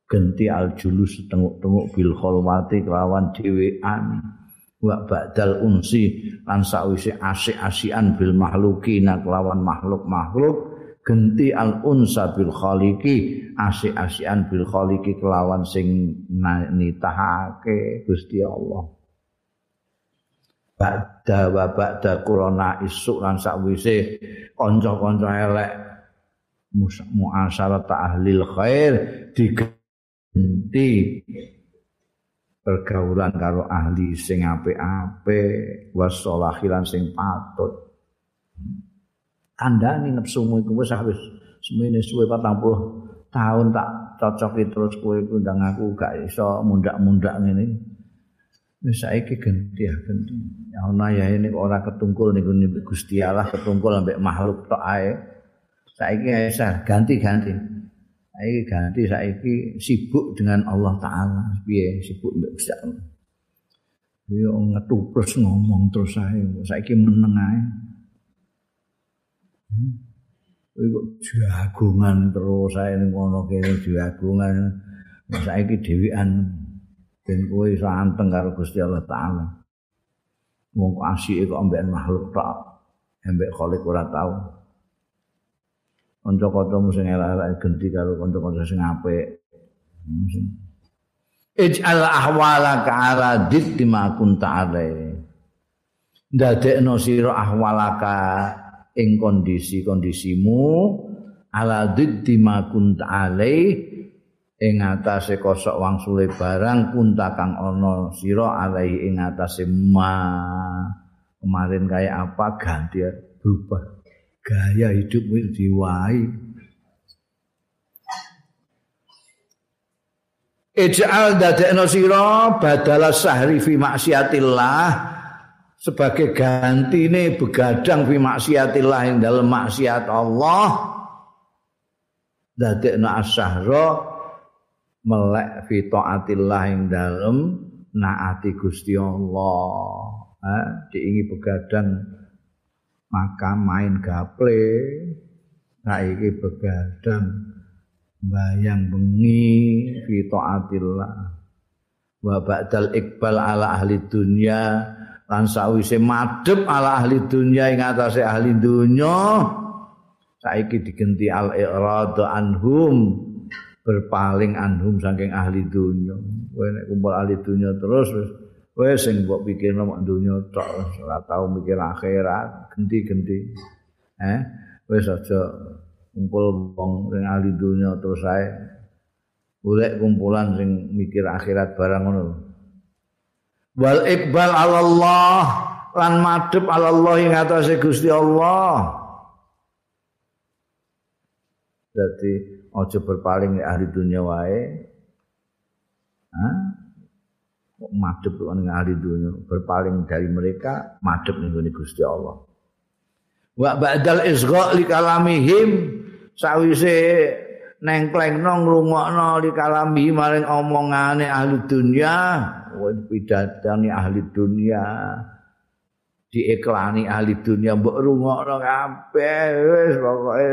Genti al julus tenguk-tenguk bil kholwati kelawan dhewean. Wa ba'dal unsi lan sawise asik-asikan bil mahlukin kelawan makhluk-makhluk. Genti al unsa bil khaliqi asik-asikan bil khaliqi kelawan sing nitahake Gusti Allah ba'da wa ba'da qurana isuk lan sawise kanca-kanca elek muasyarat ahli khair digenti pergaulan karo ahli sing apik-apik wasolahilan sing patut. Kandhani nepsumu iku wis wis semene suwe 40 tahun tak cocoki terus kowe undang aku gak iso mundak-mundak ngene wis saiki ganti ya ganti. Ya ana ya ini ora ketungkul niku Gusti Allah ketungkul ambek makhluk tok ae. Saiki ya ganti-ganti. Saiki ganti saiki sibuk dengan Allah taala. Piye sibuk mbek Gusti Allah? Yo ngetupres ngomong terus ae saiki meneng ae. Hmm. Iku jagungan terus saya ning ngono kene jagungan saiki dhewean ben kowe iso anteng karo Gusti Allah taala. Wong asike kok ambek makhluk tok, ambek khalik ora tau. kanca-kancamu sing elek-elek genti karo kanca-kanca sing apik. Ij'al ahwala ka'ala ditti ma kunta alai. Ndadekno sira ahwalaka ing kondisi-kondisimu ala ditti ma kunta alai ing atase kosok wangsule barang kunta kang ana sira alai ing atase ma. Kemarin kayak apa? Ganti berubah. Gaya hidupmu itu diwai Ij'al dadekno sira badala sahri fi maksiatillah sebagai gantine begadang fi maksiatillah ing dalam maksiat Allah. Dadekno asyahra melek fi taatillah ing dalem naati Gusti Allah. Ha diingi begadang maka main gaple. Saiki begadang bayang bengi fi taatillah wa ba'dal iqbal ala ahli dunya lan sawise madhep ala ahli dunya ing atase ahli dunya. Saiki digenti al irad anhum berpaling anhum saking ahli dunya. Kowe nek kumpul ahli dunya terus wis sing mbok pikirno mak dunya tok ora tau mikir akhirat genti-genti. Eh wis aja kumpul wong sing ahli dunya terus ae. Golek kumpulan sing mikir akhirat barang ngono. Wal iqbal ala Allah lan madhep ala Allah ing atase Gusti Allah. Jadi aja berpaling nek ahli dunya wae. Hah? madhep ning ahli dunya berpaling dari mereka madhep ning Gusti Allah. Wa ba'dal isgha li kalamihim. Sawise nengklengno ngrungokno li kalami maring omongane ahli dunya pidatane ahli dunya diiklani ahli dunya mbok rungokno kabeh wis pokoke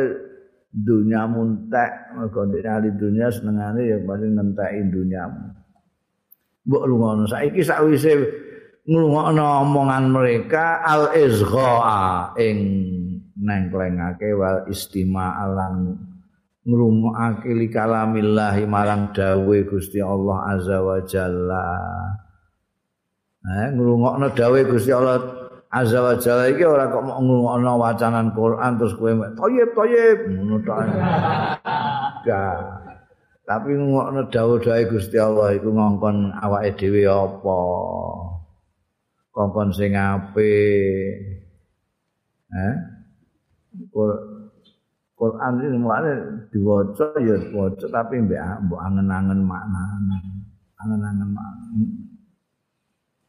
dunya muntek mergo ahli dunya senengane ya paling ngenteki dunyamu. Mbok rungokno saiki sawise ngrungokno omongan mereka al izgha ing nengklengake wal istima alang ngrungokake kalamillah marang dawe Gusti Allah azza wa jalla. Eh ngrungokno dawe Gusti Allah azza wa jalla iki ora kok mau ngrungokno wacanan Quran terus kowe toyib toyib. Ngono tok. Tapi ngrungokno dawe-dawe Gusti Allah iku ngongkon awake dhewe apa? Kongkon sing apik. Eh? Quran ini mulanya diwaca ya diwaca tapi mbak angen-angen makna angen-angen makna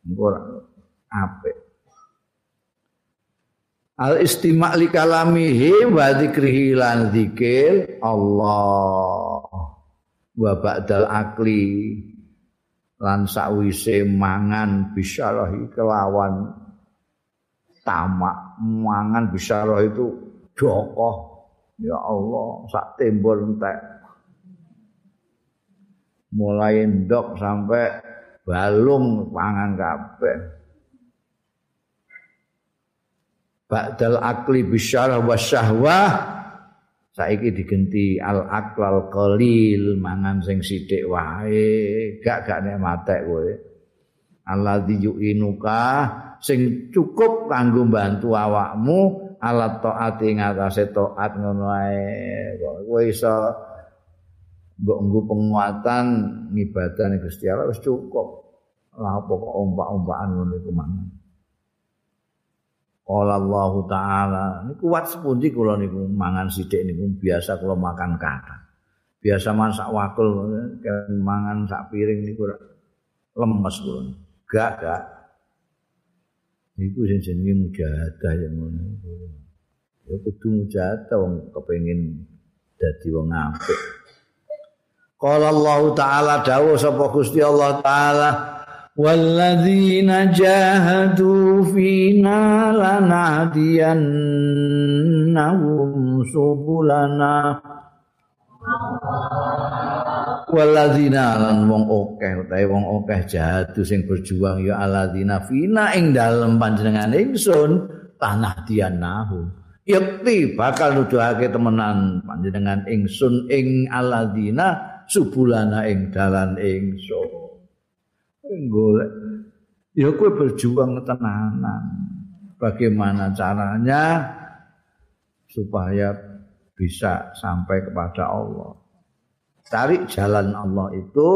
Quran apa Al istima' li kalamihi wa dzikrihi lan dzikir Allah. Wa ba'dal akli lan sakwise mangan bisyarahi kelawan. Tamak mangan bisyarah itu dokoh. Ya Allah sak tembur entek. Mulai ndok sampai balung pangan kabeh ba'dal akli bisyarah wa syahwah. Saiki digenti al aklal qalil mangan sing sithik wae. Gak gak nek matek kowe. Alladzi yu'inuka sing cukup kanggo bantu awakmu alat taat ing atase taat ngono ae. Kowe iso mbok nggo penguatan ngibadane Gusti Allah wis cukup. Lah apa kok ompak-ompakan ngono iku mangan Allah taala. Niku kuat sepundi kula niku? Mangan sithik niku biasa kula makan kata biasa masak wakul mangan sak piring niku lemes kula. Gak gak. Iku sing jenenge mujahadah ya ngono. Ya kudu mujahadah wong kepengin dadi wong apik. Qala Allah taala dawuh sapa Gusti Allah taala walladzina jahadu fina lanahdiyannahum subulana waladzina lan wong akeh utahe wong akeh jahadu sing berjuang ya aladzina fina ing dalem panjenengan ingsun tanah dianahu yakti bakal nuduhake temenan panjenengan ingsun ing aladzina subulana ing dalan ingsun golek ya kowe berjuang tenanan bagaimana caranya supaya bisa sampai kepada Allah cari jalan Allah itu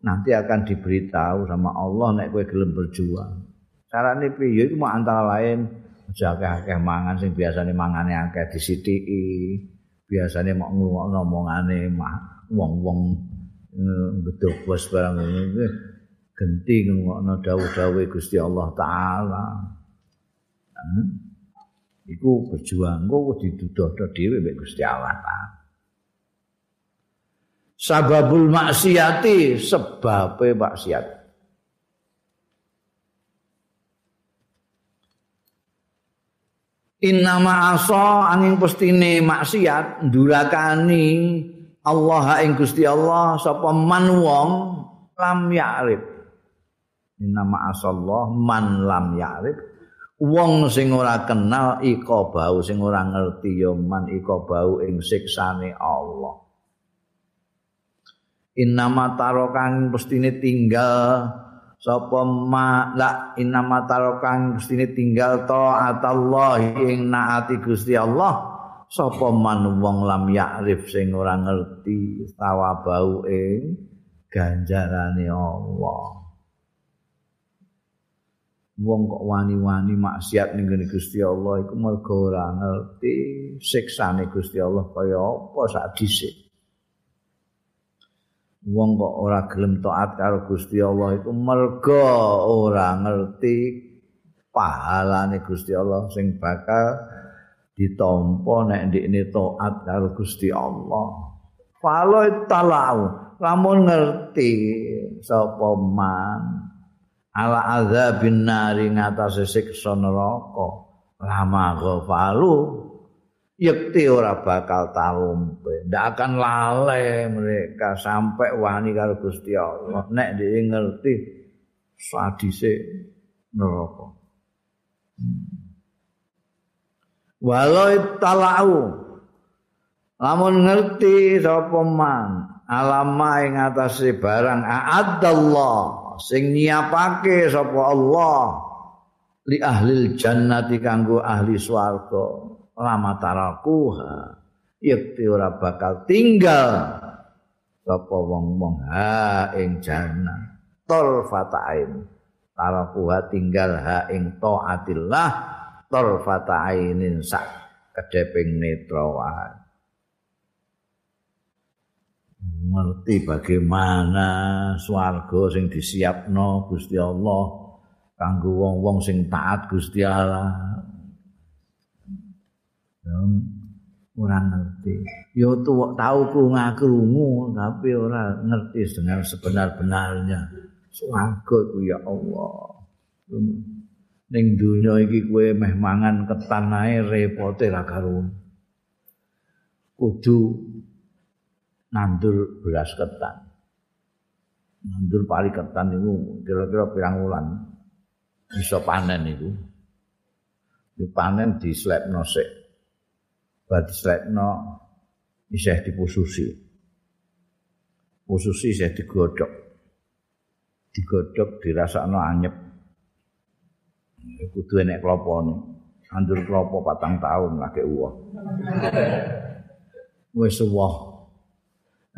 nanti akan diberitahu sama Allah nek kowe gelem berjuang. Carane piye iku antara lain aja akeh-akeh mangan sing biasane mangane akeh disithiki. Biasane mok ngrungokno omongane wong-wong gedhe bos barang ngene genti ngrungokno dawuh-dawuh Gusti Allah taala. Hmm? Iku berjuang kok didudoh dhewe mek Gusti Allah taala. Sababul maksiati sebabe maksiat. Innama asa angin pestine maksiat ndurakani Allah ing Gusti Allah sapa man wong lam ya'rif. Innama asallah man lam ya'rif. Wong sing ora kenal iko bau sing ora ngerti ya man iko bau ing siksane Allah. Innama tarokang pestine tinggal sapa ma la inna matarokan gustine tinggal Allah ing naati Gusti Allah sapa man wong lam ya'rif sing ora ngerti tawabau ing ganjarane Allah wong kok wani-wani maksiat ning Gusti Allah iku mergo ora ngerti siksane Gusti Allah kaya apa sak dhisik wong kok ora gelem taat karo Gusti Allah iku merga ora ngerti pahalane Gusti Allah sing bakal ditampa nek ndekne taat karo Gusti Allah. Falo talau lamun ngerti sapa man ala azabin nari ngatasé siksa neraka. Lama ghafalu yekti ora bakal talumpe. Ndak akan lalai mereka sampai wani karo Gusti Allah. Nek dia ngerti sadise neraka. Walau talau lamun ngerti sapa man alama ing barang a'adallah sing nyiapake sapa Allah li ahli jannati kanggo ahli swarga. Lama tarakuha yakti ora bakal tinggal sapa wong-wong ha ing jannah. Tor fatain. Tarakuha tinggal ha ing taatillah. Tor fatainin sak kedeping netra ngerti bagaimana swarga sing disiapno Gusti Allah kanggo wong-wong sing taat Gusti Allah ora ngerti. Ya tuwa tau krungu tapi ora ngerti dengan sebenar-benarnya. Swarga iku ya Allah. Ning donya iki kowe meh mangan ketan ae repote ra karo. Kudu nandur beras ketan. Nandur pari ketan niku kira-kira pirang wulan bisa panen niku. Dipanen di slab nosek. Badi selekno isih dipususi. Pususi isih digodhog. Digodhog dirasakno anyep. Kudu enek klopone. Andur klopo patang tahun lagi uwah. Wis uwah.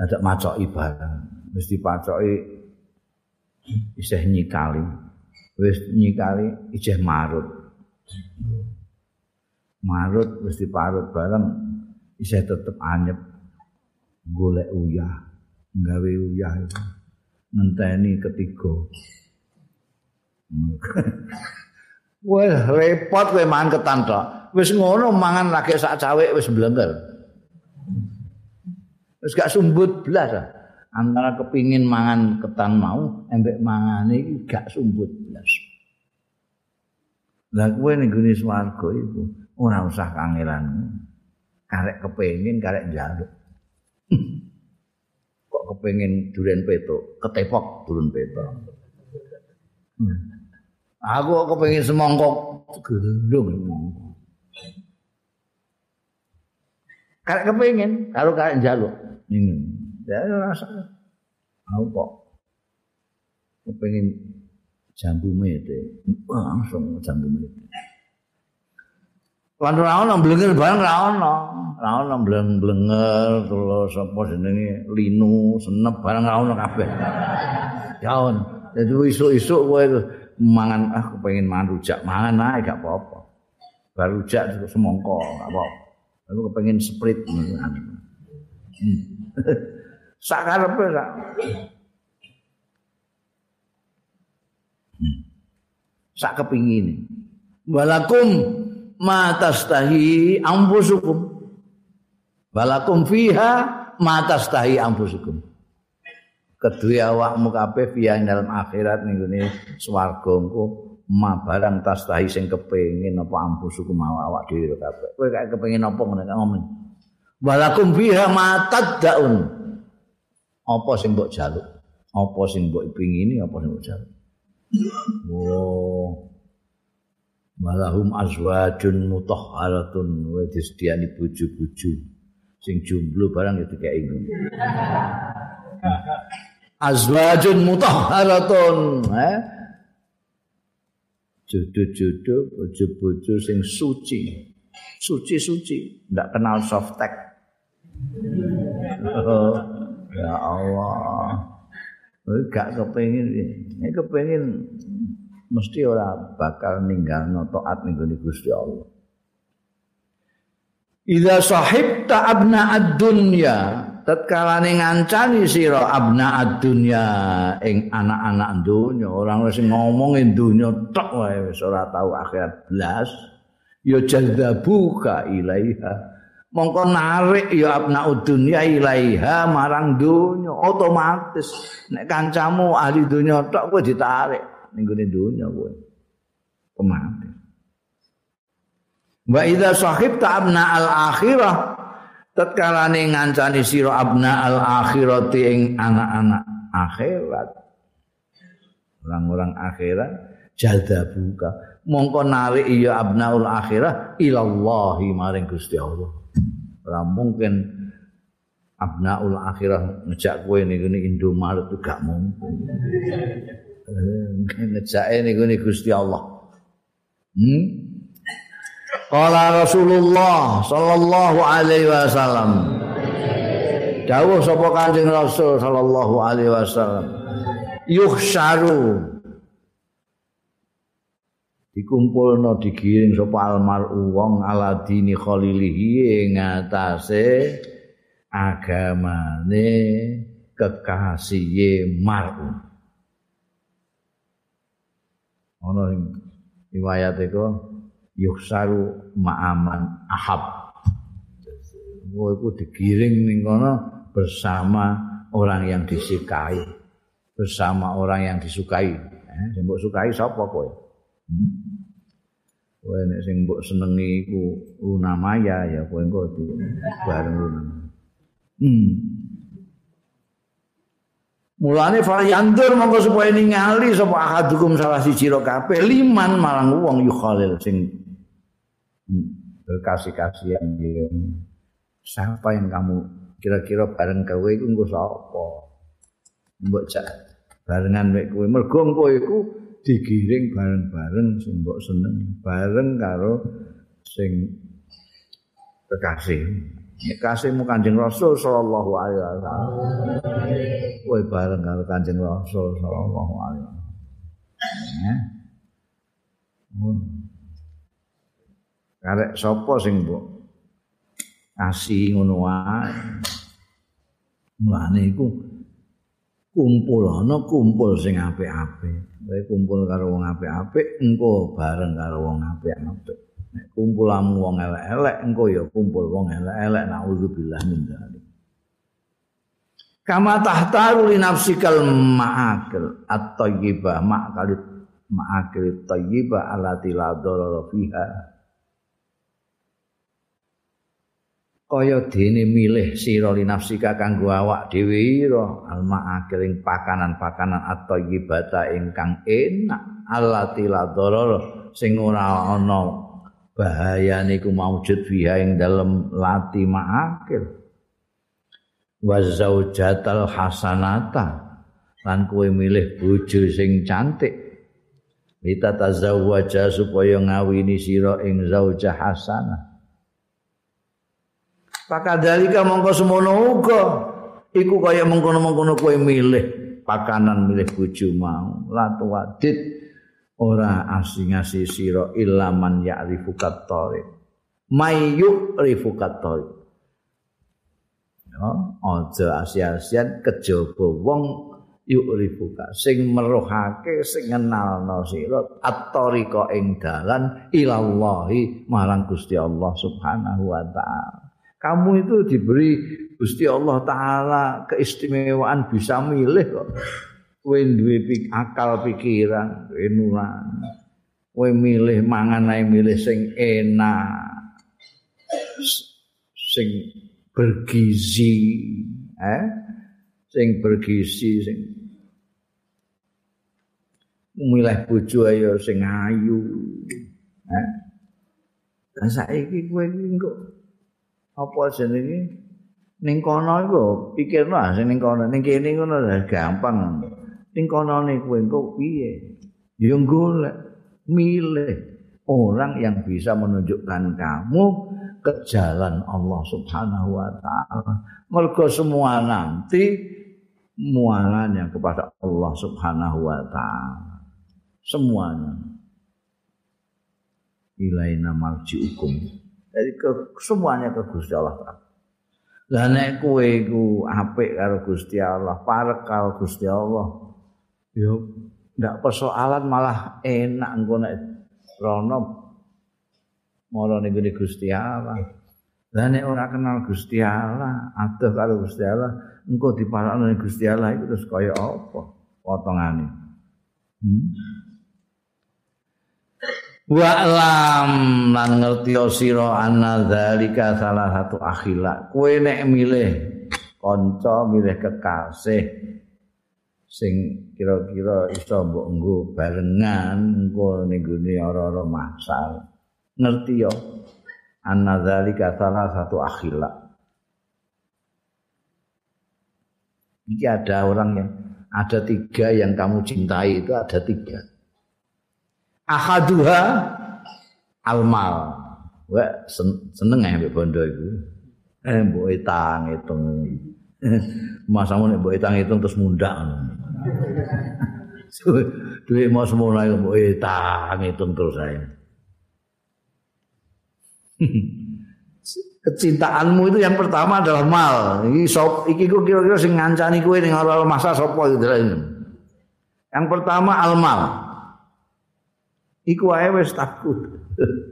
Ada macoki barang. Wis dipacoki isih nyikali. Wis nyikali isih marut. marut mesti parut bareng bisa tetep anyep golek uyah nggawe uyah ngenteni ketiga Wah, repot kowe mangan ketan tok. Wis ngono mangan lagi sak cawek wis blengker. Wis gak sumbut blas. Antara kepingin mangan ketan mau, embek mangane iki gak sumbut blas. Lah kowe ning gune swarga iku ora usah kangelan. Karek kepengin karek njaluk. Kok kepengin duren peto, ketepok duren peto. Hmm. Aku kok kepengin semongkok gendong. Karek kepengin, kalau karek njaluk. Ini. Ya rasa. Aku kok kepengin jambu mete. Langsung jambu mete. Lan ora ono blenger bareng ora ono. Ora ono bleng-blenger terus apa jenenge linu, senep bareng ora ono kabeh. Ya on. Jadi isuk-isuk kowe mangan ah kepengin mangan rujak, mangan ae gak apa-apa. Baru rujak semongko gak apa-apa. Lalu kepengin sprit hmm. sak karepe sak. Hmm. Sak kepingin. Walakum ma tastahi ampusukum. Walakum fiha ma tastahi ampusukum. kedua awakmu kabeh fiya dalam akhirat ning ngene swarga ma barang tas tahi sing kepengin apa ampusuku mau awak dhewe kabeh kowe kepengin apa ngene ngomong walakum fiha ma tadaun apa sing mbok jaluk? Apa sing mbok pingini apa sing mbok jaluk? Oh. Malahum azwajun mutahharatun. Wa disediani bojo-bojo sing jomblo barang ya dikeki azwajun mutahharatun. Eh? Jodoh-jodoh bojo-bojo sing suci. Suci-suci. Ndak kenal softtek ya Allah. Gak kepengin ini kepengin mesti ora bakal ninggal taat ning Gusti Allah. Idza sahibta abna ad-dunya tatkala ning ngancani sira abna ad-dunya ing anak-anak dunya. Orang wis ngomongin dunya tok wae wis ora tau akhirat blas. Ya jadzabuka ilaiha mongko narik ya abna dunya ilaiha marang dunya. Otomatis nek kancamu ahli dunya tok kowe ditarik ning gone dunya kowe. Otomatis. Wa idza sahibta abna al-akhirah tatkala ning ngancani sira abna al akhirati ing anak-anak akhirat. Orang-orang akhirat jadabuka mongko narik iya abnaul akhirah ilallahi maring Gusti Allah ora mungkin abnaul akhirah ngejak kowe ning ngene Indomaret itu gak mungkin ngejake ning ngene Gusti Allah hmm? Kala Rasulullah sallallahu alaihi wasallam. Dawuh sapa Kanjeng Rasul sallallahu alaihi wasallam. Yuhsyaru dikumpulno digiring sapa almaru wong ala dini khalilihi ing atase agamane kekasihe mar'u. Ana riwayat iku yuhsaru ma'aman ahab. Kowe iku digiring ning kono bersama orang yang disukai, bersama orang yang disukai. Eh, sing sukai sapa kowe? Hmm? Kowe nek sing mbok senengi iku Luna Maya ya kowe engko bareng Luna. Hmm. Mulane variantur monggo supaya ningali sapa ahadukum salah siji ro kabeh liman marang wong yukhalil sing berkasih-kasihan dia. Siapa yang kamu kira-kira bareng kowe iku engko sapa? Mbok cak barengan mek kowe mergo engko iku digiring bareng-bareng sing mbok seneng bareng karo sing kekasih. Nek kasihmu Kanjeng Rasul sallallahu alaihi wasallam. Kowe bareng karo Kanjeng Rasul sallallahu alaihi wasallam. Ya. karek sapa sing mbok kasih ngono wae mulane iku kumpul ana kumpul sing apik-apik. Kowe kumpul karo wong apik-apik engko bareng karo wong apik-apik. Nek kumpulamu wong elek-elek engko ya kumpul wong elek-elek. Naudzubillah min dzalik. Kama tahtaru li nafsikal ma'akil at-thayyibah ma'akil ma'akil at-thayyibah allati la dharara fiha kaya dene milih sira li nafsika kanggo awak dhewe ira alma akiling pakanan-pakanan atau ibata ingkang enak allati la darar sing ora ana bahaya niku maujud biha ing dalem lati ma'akil wa zaujatal hasanata lan kowe milih bojo sing cantik. Lita tazawwaja supaya ngawini sira ing zaujah hasanah Pakadalika mongko semono uga. Iku kaya mengkono-mengkono kowe milih pakanan milih bojo mau. Latu wadit ora asing-asing sira ilaman ya'rifu katori mayu rifu katori ya aja asia-asian kejaba wong yu'rifuka sing meruhake sing ngenalno sira at-tariqa ing dalan ilallahi marang Gusti Allah Subhanahu wa taala kamu itu diberi Gusti Allah taala keistimewaan bisa milih kok. Kowe duwe akal pikiran duwe nurani kowe milih mangan ae milih sing enak. Sing bergizi eh? Sing bergizi sing milih bojo ayo sing ayu eh? Dan saiki kowe iki apa jenenge ning kono iku pikirno sing ning kono. Ning kene ngono gampang. Ning konone kowe engko piye? Ya golek milih orang yang bisa menunjukkan kamu ke jalan Allah Subhanahu wa taala. Mergo semua nanti mualanya kepada Allah Subhanahu wa taala. Semuanya. Ilaina marji'ukum jadi ke semuanya ke Gusti Allah lah nek kowe iku apik karo Gusti Allah parek karo Gusti Allah yo ndak persoalan malah enak engko nek rono mara ning Gusti Allah. Lah nek ora kenal Gusti Allah, adoh karo Gusti Allah, engko diparakno Gusti Allah iku terus kaya apa potongane. Hmm? Wa lam lan ngerti sira ana zalika salah satu akhila. Kowe nek milih kanca, milih kekasih, sing kira-kira iso mbok nggo barengan engko ning gone ora-ora masal ngerti yo annadzalika salah satu akhila Iki ada orang yang ada tiga yang kamu cintai itu ada tiga. Ahaduha almal. Wah seneng ya bondo itu. Eh mbok etang hitung. Masamu nek mbok etang hitung terus mundak. Duit mau semula yang mau hitam itu terus saya. Kecintaanmu itu yang pertama adalah mal. Ini sop, iki ku kira-kira sing ngancani kue ning ora masa sapa itu Yang pertama almal. Iku wae wis takut.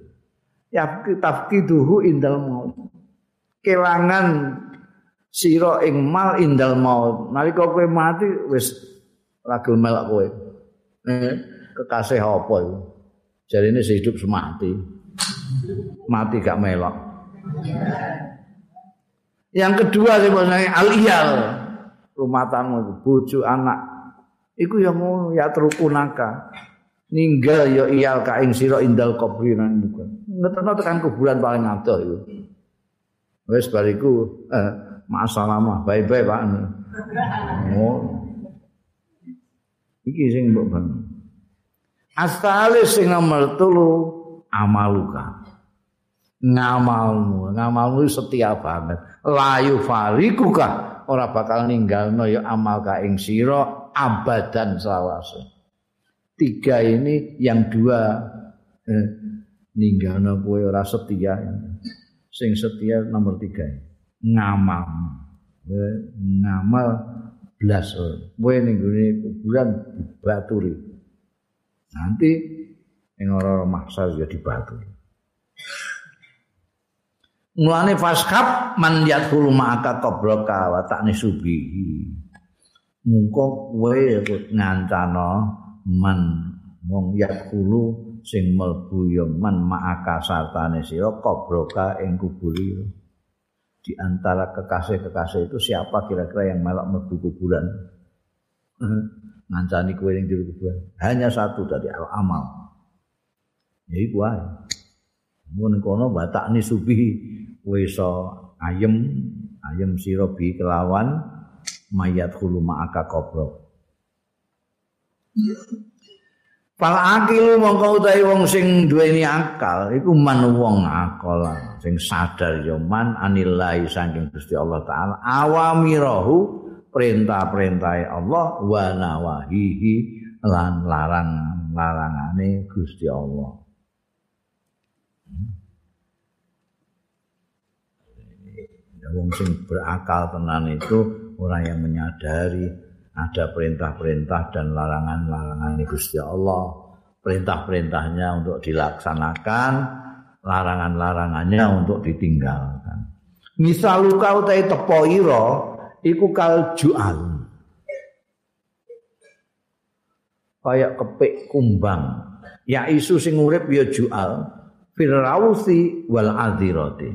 ya tafkiduhu indal maut. Kelangan sira ing mal indal maut. Nalika kowe mati wis ragil melak kowe. Kekasih apa itu? Jadi ini sehidup semati. Mati gak melok. Yang kedua sih bahasanya aliyal. Rumah tangga, bucu anak. Iku yang mau ya terukunaka. Ninggal ya iyal kain siro indal kubri nang muka. Ngeteno tekan kuburan paling ngadoh itu. Wes bariku eh, masalah mah bye-bye Pak. Oh. iki sing mbok ben asale sing nomor telu amaluka ngamalmu ngamalmu setia banget layu farikuka ora bakal ninggalno ya amal ka ing sira abadan selawase tiga ini yang dua. Eh, ninggalno kowe ora setia. Sing setia nomor tiga ngamal. Eh, ngamal kowe ning gone kuburan dibaturi. Nanti ing ora maksar ya dibaturi. Mulane faskap man yadkhulu ma'aka qabraka wa ta'ni subihi. Mungko kowe ngancana man wong yadkhulu sing mlebu ya man ma'aka sartane sira qabraka ing kuburi. di antara kekasih-kekasih itu siapa kira-kira yang melok mlebu kuburan? Ngancani kowe ning jero kuburan. Hanya satu dari al amal ya iku ae mun kono batak ni subi kowe iso ayem ayem sira bi kelawan mayat hulu ma'aka kobro Pal akil mongko utahe wong sing duweni akal iku man wong akal sing sadar ya man anillahi saking Gusti Allah taala awamirahu perintah-perintahe Allah wa nawahihi lan larang larangane Gusti Allah. Wong sing berakal tenan itu orang yang menyadari ada perintah-perintah dan larangan-larangan Gusti Allah. Perintah-perintahnya untuk dilaksanakan, larangan-larangannya untuk ditinggalkan. Misal luka utai tepo ira iku kal jual. Kayak kepik kumbang. Ya isu sing urip ya jual firausi wal adirati.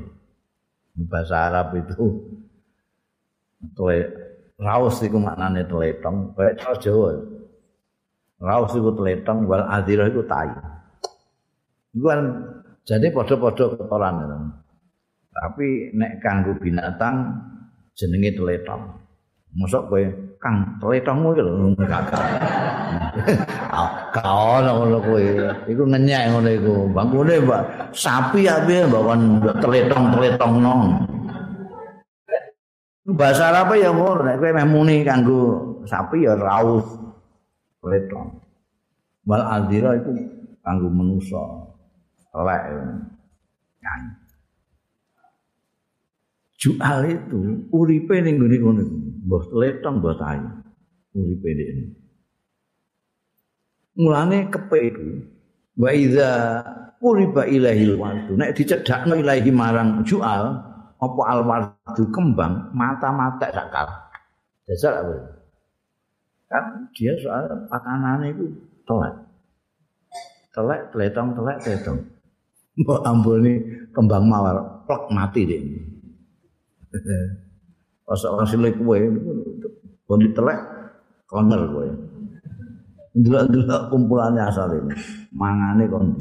Bahasa Arab itu raus iku maknane teletong, kayak cara Jawa. Raus iku teletong wal adirah iku tai. Iku kan jadi padha-padha kotoran. Tapi nek kanggo binatang jenenge teletong. Mosok kowe kang teletongmu iki lho kakak. Kau ngono kowe. Iku ngenyek ngono iku. Bangkune Mbak sapi ya piye mbak teletong-teletong nong. Bahasa Arab ya ngono nek kowe meh muni kanggo sapi ya raus teletong. Wal adira itu kanggo manusa. Lek. Nyanyi. jual itu uripe ning ngene ngono mbah letong mbah tayu uripe ini mulane kepe itu wa iza uriba ilahil wadu nek dicedakno ilahi marang jual apa alwardu kembang mata-mata sakal dasar apa kan dia soal pakanannya itu telek. Telek teletong telek teletong. Mbak ambul kembang mawar plek mati deh. Pas orang sile kue, kalau ditelek, koner kue. Delok-delok kumpulannya asal ini, mangane kon.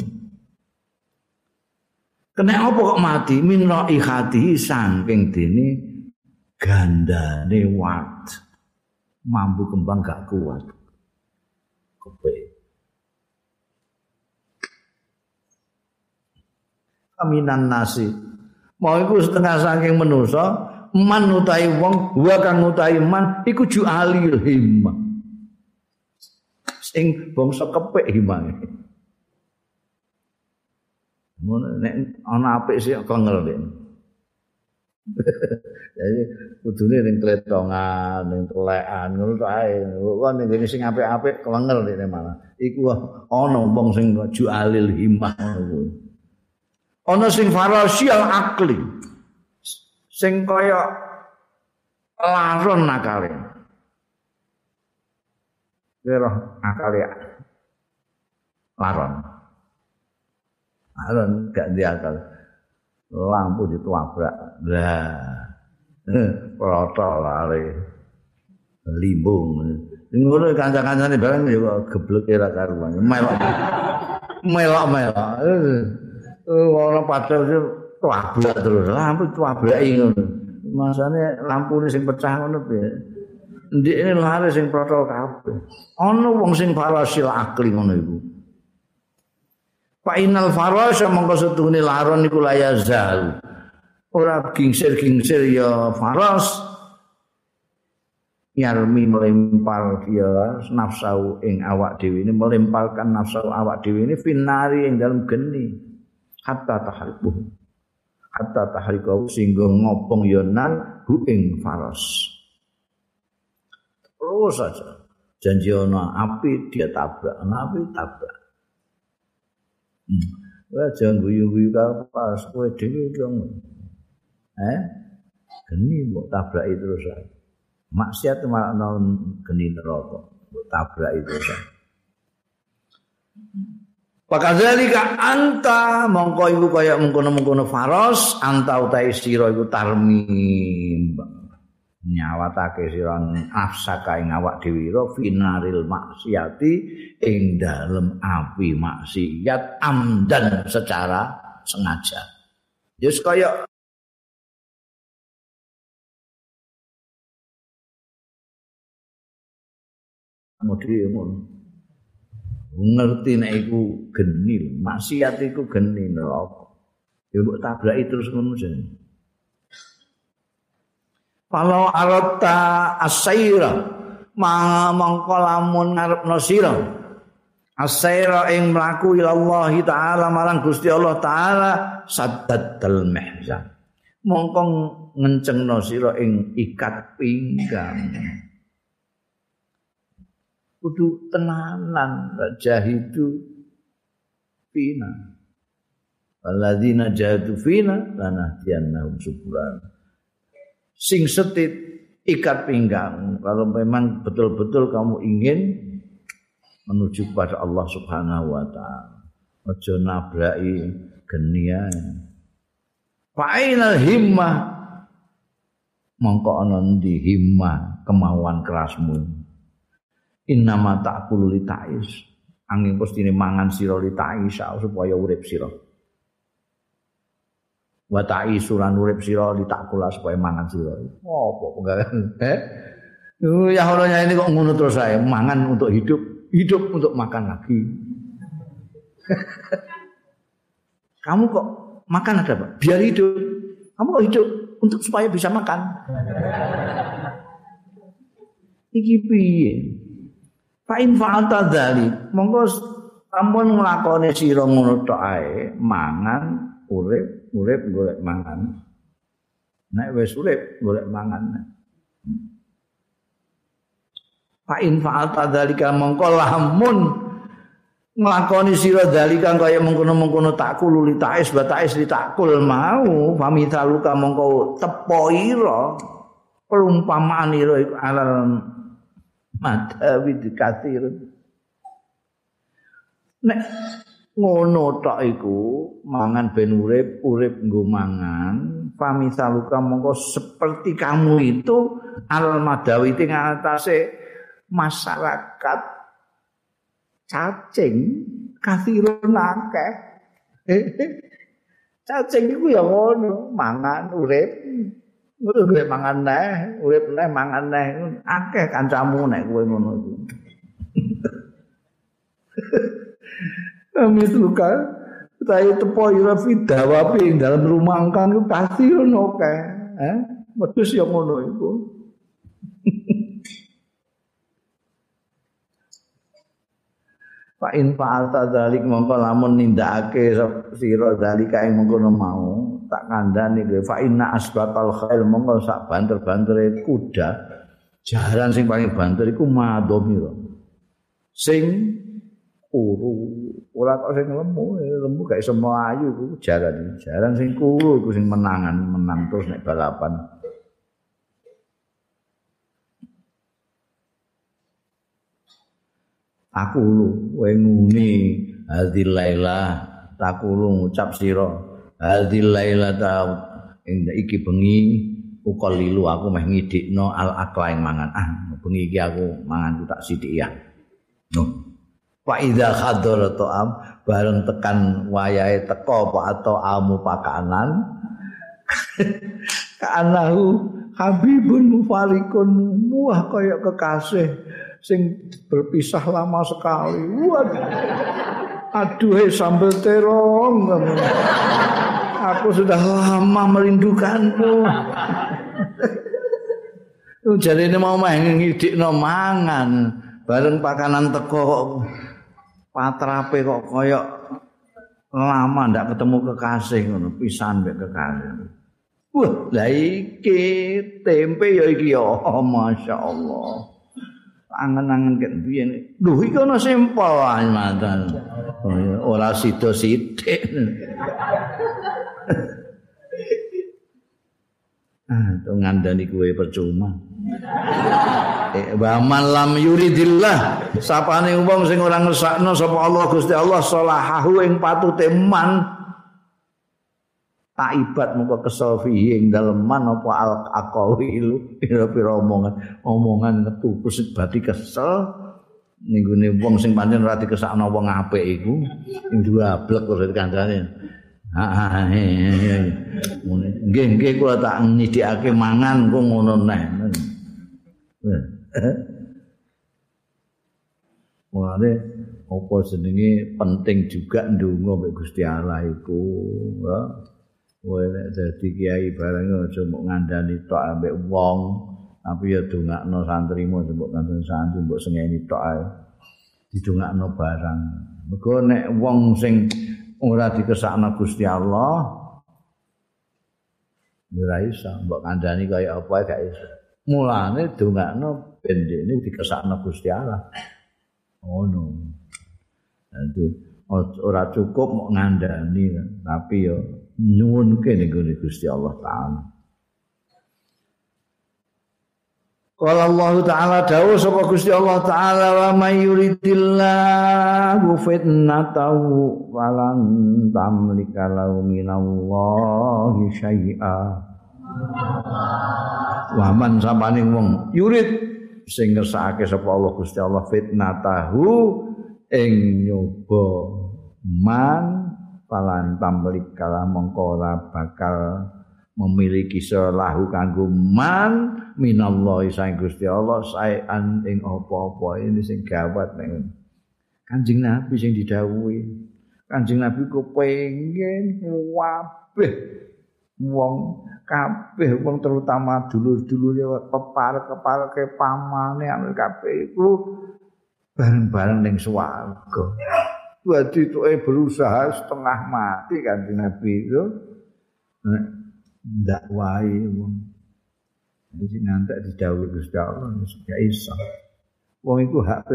Kena apa kok mati? Minro ikhati sangking dini gandane wat. Mampu kembang gak kuat. Kepe. Aminan nasi. Mau iku setengah saking manusa, man utahi wong, wa kang utahi man iku jualil himma. Sing bangsa kepek himange. Ngono nek ana apik sih kengel nek. Jadi kudune ning kletongan, ning telekan ngono tok ae. Kok ning ngene sing apik-apik kengel nek malah. Iku ana wong sing jualil himmah ngono. ana sing farasial akli sing kaya laron nakale kira akali laron laron gak di akal. Lampu dituabrak. Lah. Proto lari limbung. Ngono kanca-kancane bareng ya geblek ora karuan. Melok. Melok melok. Ora padha tuablak terus. Lampu tuablaki ngono. Masane lampune sing pecah ngono piye? Ndik ini lare sing protol kabeh. Ana wong sing farasil akli ngono iku Fa inal farasha mongko setune laron niku layazal. Ora gingsir-gingsir ya faras. Yarmi melempar dia nafsu ing awak dhewe ini melemparkan nafsu awak dhewe ini finari ing dalam geni. hatta tahribu hatta tahriku sehingga ngopong yonan hu ing faras terus saja janji ono api dia tabrak api tabrak Wah jangan guyu-guyu kapas, kowe dhewe dong. Eh? Geni mbok tabrak terus ae. Maksiat malah non geni neraka, mbok tabrak terus ae. Pakadzalika anta mongko iku kaya mengkono-mengkono faros anta utai sira iku tarmi nyawatake sira nafsaka ing awak dhewe finaril maksiati ing dalem api maksiat amdan secara sengaja. Yus kaya Mudi ngono. ngerti nek iku geni maksiat iku geni neraka ya mbok tabraki terus ngono jen Kalau arata asaira mangko lamun ngarepno sira. Asaira ing mlaku ila taala marang Gusti Allah taala saddal mihzan. Mongko ngencengno sira ing ikat pinggang. Kudu tenanan jahidu. Fina. Alladzina jahadu fina lanahdiyannahum subulan sing setit ikat pinggang kalau memang betul-betul kamu ingin menuju kepada Allah Subhanahu wa taala. Aja nabraki genia. Fa'inal himmah mongko ana ndi himmah kemauan kerasmu. Innama ta'kulu li ta'is. Angin pasti mangan sira li ta'is supaya urip sira. Wa ta'is suran urip sira li ta'kula supaya mangan sira. Apa enggak? Eh? Ya Allah ini kok ngono terus saya mangan untuk hidup hidup untuk makan lagi. Kamu kok makan ada apa? Biar hidup. Kamu kok hidup untuk supaya bisa makan. Iki piye? Fa in fa'alta monggo ampun nglakone sira ngono tok ae, mangan, urip, urip golek mangan. Nek wis urip golek mangan. fa in fa'alta dzalika mongko lamun nglakoni sira dzalika kaya mengkono-mengkono takul li ta'is wa ta'is li takul mau famithaluka mongko tepoira perumpamaan ira alal madawi dikathir nek ngono tok iku mangan ben urip urip nggo mangan famithaluka mongko seperti kamu itu alal madawi ing atase masyarakat cacing kathirun akeh. cacing iku ya ngono, mangan urip. Urip mangan neh, urip neh mangan neh. Akeh kancamu nek kowe ngono iku. Kami suka. Tapi tepo ira fidawa ing dalam rumah engkang itu pasti ngono kae. Eh, wedhus ya ngono iku. Fa in fa'alta dzalik mongko lamun nindakake sira dzalika ing mengkono mau tak kandhani kowe. Fa inna asbatal khail mongko sak banter-bantere kuda. Jaran sing paling banter iku sing kuru ora kok sing lemu lemu gak iso mlayu iku. Jaran jaran sing kuru iku sing menangan menang terus nek balapan. Aku lu kowe nguni hadil laila takulu ngucap sira. Hadil laila ta iki bengi ukolilu aku meh ngidikno al akla ing mangan. Ah bengi iki aku mangan tak sithik ya. No fa idza khadara ta'am bareng tekan wayahe teko apa atau amu pakanan kanahu habibun mufarikun muah kaya kekasih sing berpisah lama sekali. Waduh. Aduh, hey, sambal terong. Aku sudah lama merindukanmu. Jadi ini mau main ngidik no mangan. Bareng pakanan teko patrape kok koyok lama ndak ketemu kekasih ngono pisan mbek kekasih. Wah, lah iki tempe ya iki ya, oh, masyaallah. angen-angen ket biyen. Lho iki ana sempol mantan. Ora sida sithik. ah, to ngandani kuwe percuma. Eh, wa man lam yuridillah sapane wong sing ora ngersakno sapa Allah Gusti Allah salahahu ing patute man. Taibat muka kesel fihi ing dalem man apa al aqawil pira-pira omongan. Omongan metu kusut bati kesel. Ning gone wong sing pancen ora dikesakno wong apik iku ing dua blek terus kancane nggih nggih kula tak nyidikake mangan kok ngono neh Mulane apa jenenge penting juga ndonga mek Gusti Allah iku. Kowe nek dadi kiai bareng aja mbok ngandani tok ambek wong, tapi ya dongakno santrimu mbok ngandani santri mbok sengeni tok ae. didongakno barang. Mergo nek wong sing ora dikesakno Gusti Allah ora iso mbok kandhani kaya apa gak iso. Mulane dongakno ben dene dikesakno Gusti Allah. Ngono. Oh, Nanti ora cukup mau ngandani tapi yo nyuwunke ning Gusti Allah taala. Qala Allah taala dawuh sapa Gusti Allah taala wa may yuridillahu fitnatahu walan tamlika lahu minallahi syai'a. Wa man sapane wong yurid sing ngersakake sapa Allah Gusti Allah fitnatahu ing nyoba man falan tamlika mongko bakal memiliki selahu kanggo man minallahi sang Gusti Allah saean ing apa-apa ini sing gawat ning Kanjeng Nabi sing didhawuhi. Kanjeng Nabi kepengin kabeh wong kabeh wong terutama dulur-dulure kepar-kepar ke pamane anu kabeh iku bareng-bareng ning swarga. Dadi tuke berusaha setengah mati Kanjeng Nabi itu ndak wae wong. Iki ngantek didhawuhi Gusti Allah gak iso. Wong iku hak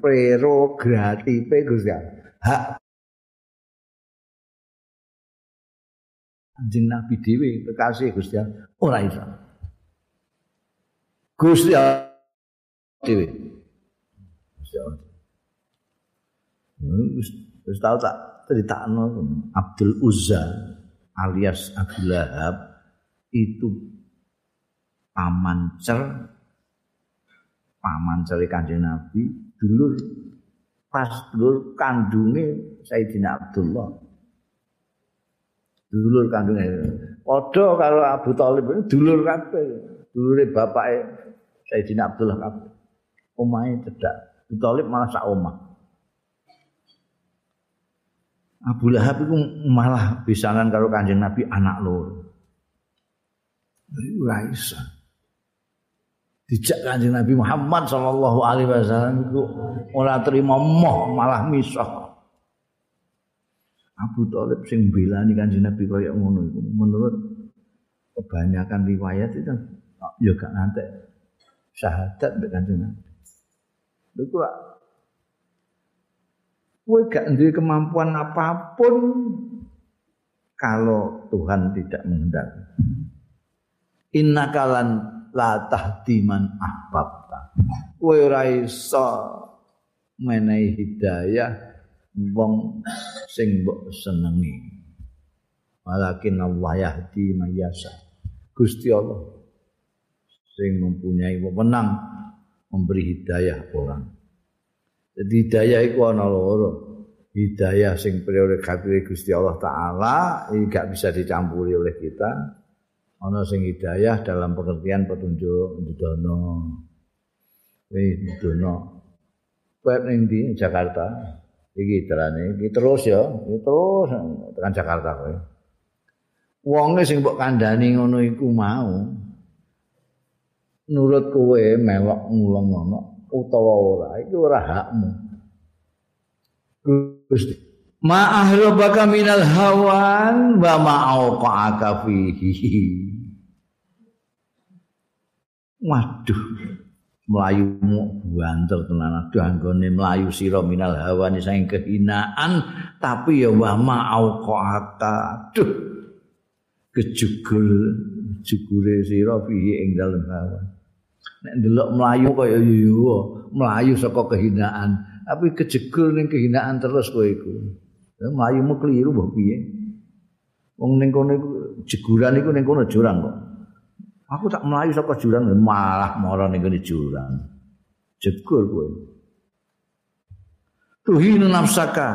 prerogatif Gusti Allah. Hak Anjing Nabi Dewi kekasih Gusti Allah ora iso. Gusti Allah. Gusti Allah. Wis tau tak critakno Abdul Uzza alias Abu Lahab itu paman cer paman cer kanjeng Nabi dulur pas dulur kandunge Sayyidina Abdullah dulur kandunge padha karo Abu Thalib dulur kabeh dulure bapake Sayyidina Abdullah kabeh omahe cedhak Abu Thalib malah sak omah Abu Lahab itu malah bisangan karo Kanjeng Nabi anak loro. Ora iso. Dijak Kanjeng Nabi Muhammad sallallahu alaihi wasallam itu ora terima moh malah misah. Abu Thalib sing belani Kanjeng Nabi kaya ngono iku menurut kebanyakan riwayat itu ya gak nanti syahadat mbek Kanjeng Nabi. Lha kowe gak duwe kemampuan apa pun kalau Tuhan tidak menghendaki. Inna kalan la tahdiman ahbabta. Kowe ora iso hidayah wong sing mbok senengi. Walakin Allah yahdi mayasa. Gusti Allah sing mempunyai wewenang memberi hidayah orang. Jadi hidayah itu ana loro. Hidayah sing prerogatif Gusti Allah taala iki gak bisa dicampuri oleh kita. Ana sing hidayah dalam pengertian petunjuk ndudono. Wis ndudono. Web ning Jakarta. Iki terane, iki terus ya, iki terus tekan Jakarta kowe. Wonge sing mbok kandhani ngono iku mau. Nurut kowe melok ngulung ngono, utawa ora iki ora hakmu Gusti ma ahrabaka minal hawan wa ma auqa'aka fihi waduh melayu banter tenan. Aduh anggone melayu sira minal hawan sing kehinaan. Tapi ya wa ma auqa'aka aduh kejugul jugure sira fihi ing dalem hawan nek ndelok mlayu kaya yo mlayu saka kehinaan. Tapi kejegul ning kehinaan terus kowe iku. Mlayu mu kliru mbok piye? Wong ning iku jeguran iku ning kono jurang kok aku tak mlayu saka jurang malah mara ning kene jurang. Jegul kowe. Tuhinu nafsaka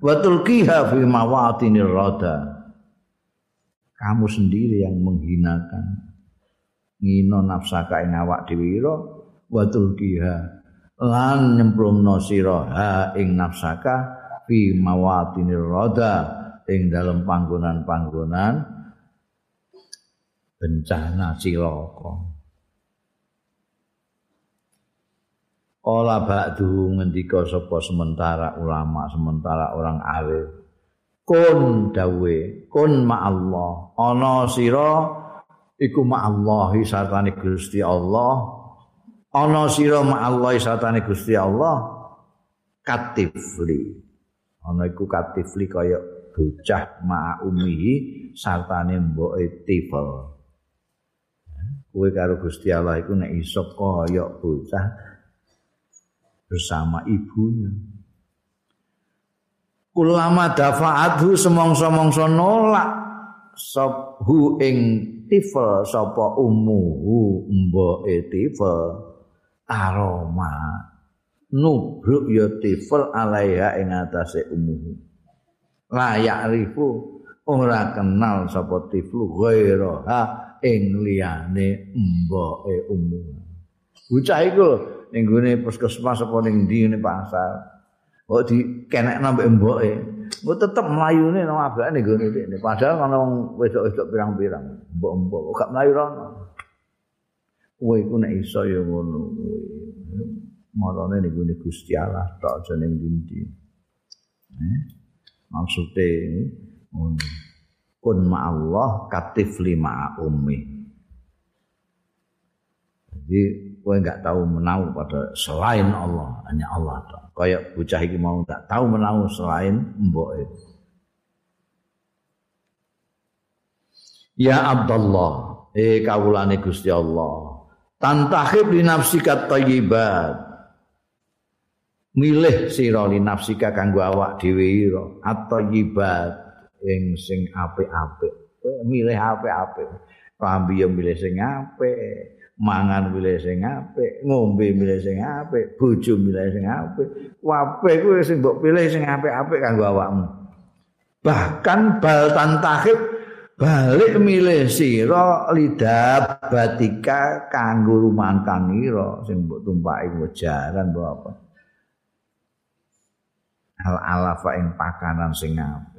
wa tulqiha fi mawatinir rada. Kamu sendiri yang menghinakan. Ngino nafsaka ing awak dhewe ira wa tulkiha lan nyemplungno sira ha ing nafsaka fi mawatinir rada ing dalam panggonan-panggonan bencana cilaka Kala ba'du ngendika sapa sementara ulama, sementara orang alim. Kun dawe, kun ma'allah. Ana sira iku ma'allah sartane Gusti Allah. Ana sira ma'allah sartane Gusti Allah. Katifli. Ana iku katifli kaya bocah ma'a umihi sartane mboke tifel. Kowe karo Gusti Allah iku nek iso kaya bocah bersama ibunya. Ulama dafa'athu semongso-mongso nolak sophu ing tifel sapa umuhu mboke tifel aroma. Nubruk ya tifel alaiha ing atase umuhu. Layak rifu ora kenal sapa tiflu ghaira ha ing liyane mboke umuhu bocah iku ning gone puskesmas apa ning ndi ning pasar. Kok di kenek nambah mboke. Kok tetep mlayune nang abake gone iki. Padahal ana wong wedok-wedok pirang-pirang. Mbok-mbok kok gak mlayu rono. Kowe iku nek iso ya ngono kuwi. Marane ning gone Gusti Allah tok aja ning ndi. Eh? Maksude ngono. Kun ma Allah katif lima ummi. Jadi kowe enggak tahu menau pada selain Allah, hanya Allah tok. Kayak bocah iki mau enggak tahu menau selain mbok. Ya Abdullah, eh kawulane Gusti Allah. Tantahib li nafsika thayyibat. Milih sira li nafsika kanggo awak dhewe ira at-thayyibat ing sing apik-apik. milih apik-apik. Pambi yo milih sing apik. mangan milih sing apik, ngombe milih sing apik, bojo milih sing apik. Kabeh kuwi sing mbok pilih sing apik-apik kanggo awakmu. Bahkan bal tantahib balik milih sira lidah batika kanggo rumah kangira sing mbok tumpaki wejaran apa. Hal alafa ing pakanan sing apik.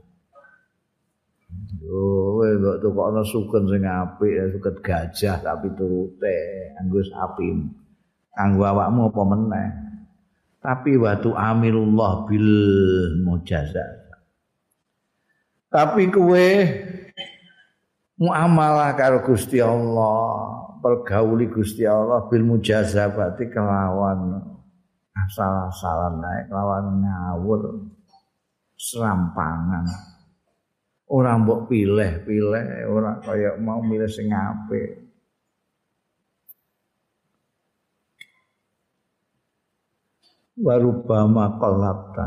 Yo, kok tukokno suken sing apik, suket gajah tapi turute, anggo sapi. Kanggo awakmu apa meneh? Tapi watu amilullah bil mujazat. Tapi kowe muamalah karo Gusti Allah, pergauli Gusti Allah bil mujazabati kelawan asal-asalan naik kelawan ngawur serampangan. Ora mbok pilih-pilih ora kaya mau milih sing apik. Warubama qalabta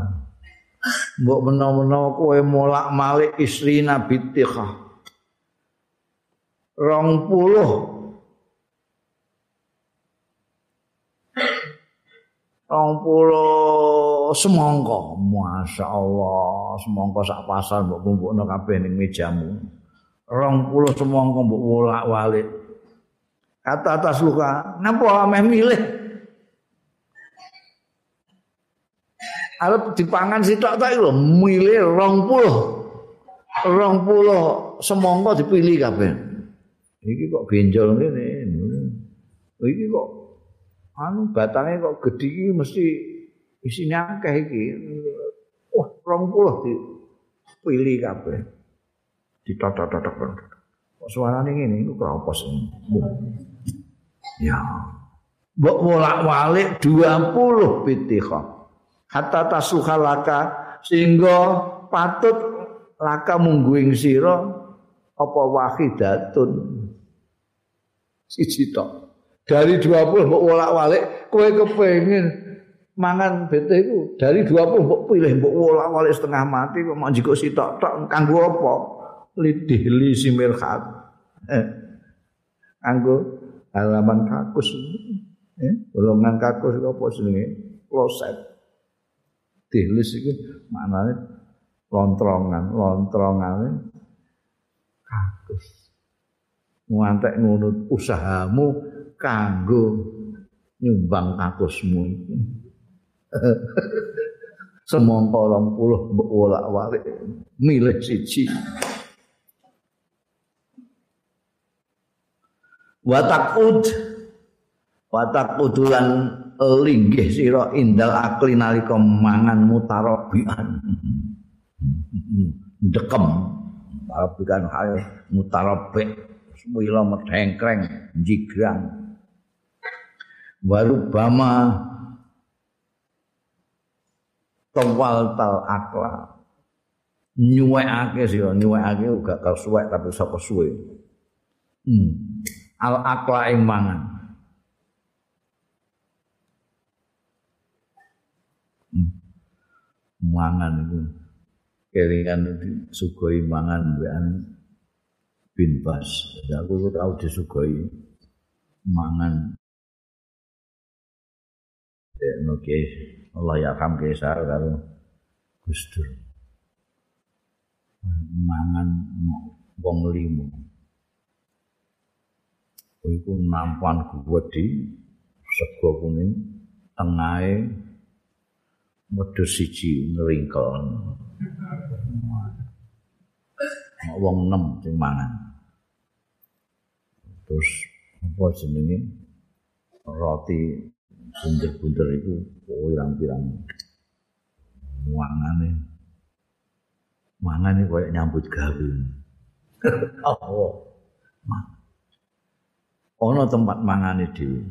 mbok menawa-menawa kowe molak-malik istri Nabi Tikhah. Puluh. Rong puluh semongko masya Allah semongko sak pasar mbok kumpul no kabeh ning mejamu. Rong puluh semongko mbok wolak walik kata atas luka ngapa ameh milih? Arep dipangan sitok tak lho milih rong puluh. Rong puluh semongko dipilih kabeh. Iki kok benjol ngene. Iki kok anu batange kok iki mesti isine akeh iki. Wah, 20 dipilih kabeh. Ditotok-totok. Kok suarane ngene iku kropos. Ya. Mbok wolak-walik 20 pitikha. Hatta tasuhalaka sehingga patut laka mungguing sira apa wahidatun siji tok. dari 20 mbok wolak-walik kowe kepengin mangan bete iku dari 20 mbok pilih mbok wolak-walik setengah mati kok mau jiko sitok tok kanggo apa? Lidih li simirhat eh. kanggo halaman kakus. Eh golongan kakus iku apa jenenge? Kloset. Dihlis iku maknane lontrongan lontrongan kakus. Ngantek ngunut usahamu kanggo nyumbang kakusmu. itu. Semongko orang puluh bolak walik milih siji. Watak ud, watak udulan linggih sira indal akli nalika mangan mutarabian dekem mutarabikan hal mutarabik wila medengkreng jigrang baru tawal tal akla nyuwekake sih nyuwekake uga kesuwek tapi sapa suwe? Hmm. al akla ing mangan. Hmm. mangan itu kelingan sugoi mangan mbekan bin bas. Aku tau disugoi mangan. Oke, Allah ya kam kesar karo Gusdur. mangan wong limo. Iku nampan gedhi sego kuning tengahe wedhus siji ngringkel. Wong nem sing mangan. Terus apa jenenge roti bunder-bunder itu pirang-pirang mangane. mangan iki koyo nyambut gawe. Oh. Ono tempat mangane dhewe.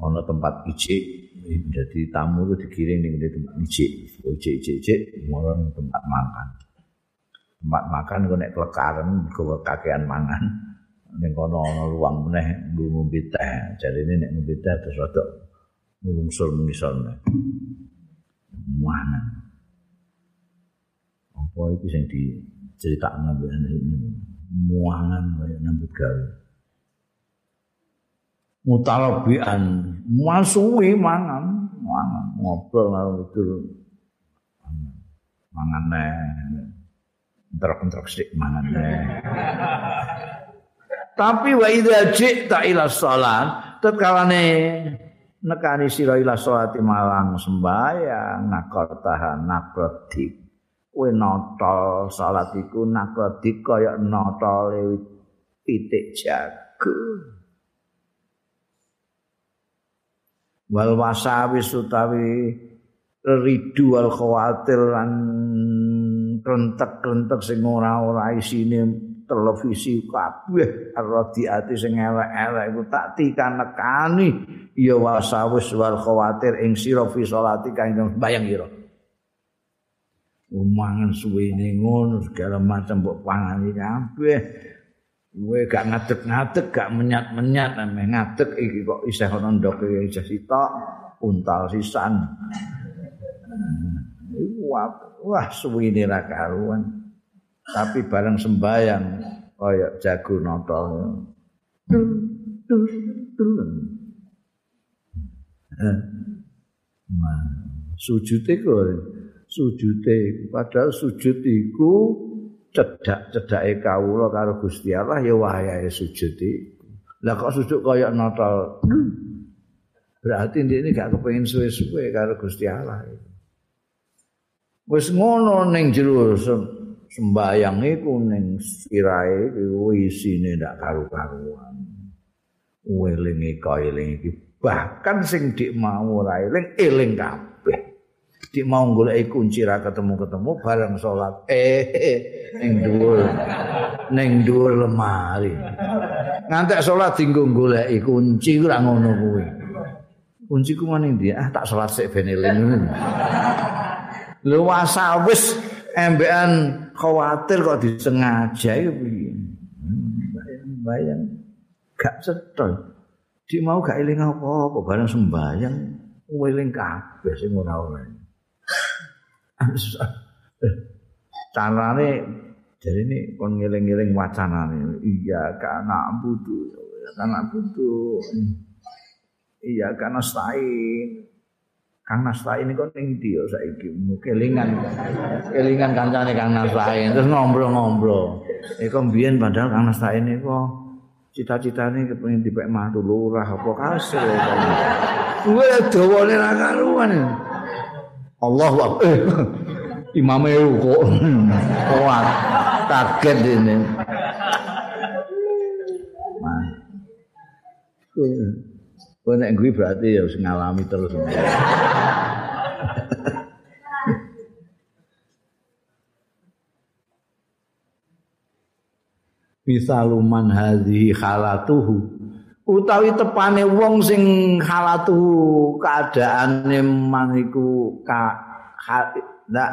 Ono tempat ijik, jadi tamu itu dikirim ning tempat ijik, ijik ijik ijik, moron tempat makan. Tempat makan kok nek kelekaran kok kakean mangan. Ning kono ono ruang meneh ngombe teh. Jadi ini nek ngombe teh terus rada ngulungsur mengisor. muanan. Apa itu yang diceritakan oleh anak ini? Muanan kayak nyambut gawe. Mutalabian, masuwi mangan, mangan, ngobrol kalau itu mangan nih, entrok-entrok sedikit mangan nih. Tapi wa idza ji'ta ila shalat tatkala nekani sira ila salati malang sembayang nakor tahan nakrodi kowe nata salat iku nakrodi kaya nata titik jago. Wal wasawis utawi ridu wal khawatir lan krentek-krentek sing ora-ora isine televisi kabeh radiati sing elek-elek iku tak tikanekani ya wasawis wal khawatir ing sira fi salati kang bayang ira umangan suwene ngono segala macam mbok pangani kabeh. Kowe gak ngadeg-ngadeg gak menyat-menyat ame ngadeg iki kok isih ana ndoke isih sitok untal sisan. Wah wah suwene ra karuan tapi bareng sembayang kaya jago nonton. Nah, sujud iku sujud padahal sujud iku cedak-cedake kawula karo Gusti Allah ya wayahe sujud iku. Lah kok sujud kaya nonton? Berarti ini gak kepengin suwe-suwe karo Gusti Allah. Wis ngono ning jero sembayang iku ning sirahe isine ndak karu-karuan. Weling iki eling iki bahkan sing dik mau ora eling eling kabeh. Dik mau golek kunci ra ketemu-ketemu bareng salat eh ning dhuwur ning dhuwur lemari. Ngantek salat dinggo golek kunci ora ngono kuwi. Kunci ku maning ndi? Ah tak salat sik ben eling. Lu wasawis embean khawatir kok disengaja piye? Bayang. Gak cetol di mau gak eling apa-apa bareng sembayang eling kabeh sing ora ora carane jadi ini kon ngeling-ngeling wacanane. Iya kana butuh kana butuh iya kana stain Kang Nastain ini kok ning ndi saiki kelingan kelingan kancane Kang Nastain terus ngobrol-ngobrol. Iku mbiyen padahal Kang Nastain iku cita-citane kepengin dipek mantu lurah apa kasil. Kuwi dawane ra karuan. Allahu akbar. Eh, imame kok kuat. Kaget ini. Kowe nek gue berarti ya harus ngalami terus. Misaluman hadhi khalatuhu. Utawi tepane wong sing khalatuhu keadaane maniku ka ndak.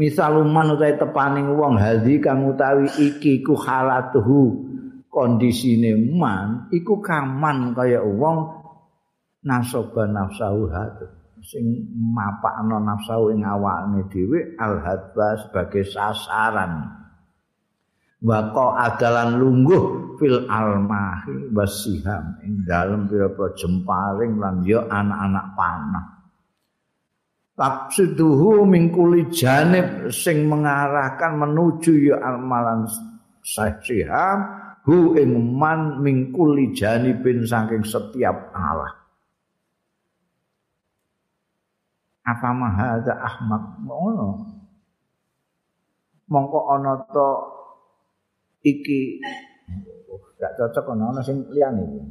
Misaluman utawi tepane wong hadhi kang utawi iki ku khalatuhu. Kondisine man iku kaman kaya wong nasaba nafsahu hatu. Sing mapakno nafsu ing awake dhewe al sebagai sasaran. Waqo adalan lungguh fil almahi wasiham ing dalem pira-pira jemparing lan ya anak-anak panah. Taksuduhu mingkuli janib sing mengarahkan menuju ya almalan sahiham hu ing man mingkuli janibin saking setiap alah apa mahadza ahmad? Ngono. Mongko ana to iki. Gak cocok ana ana sing liyane iki.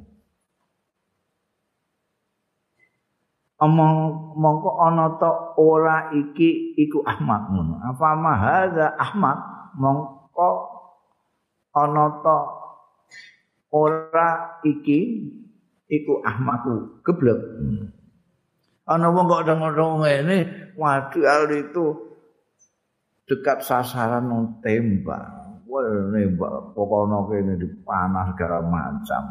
Omong mongko ana to ora iki iku ahmad ngono. Apa mahadza ahmad? Mongko ana to ora iki iku ahmadku geblek. hmm. Ana wong kok deng-deng ngene waduh itu. Dekat sasaran nang tembak. Wah nembak. Pokoknya kene dipanah segala macam.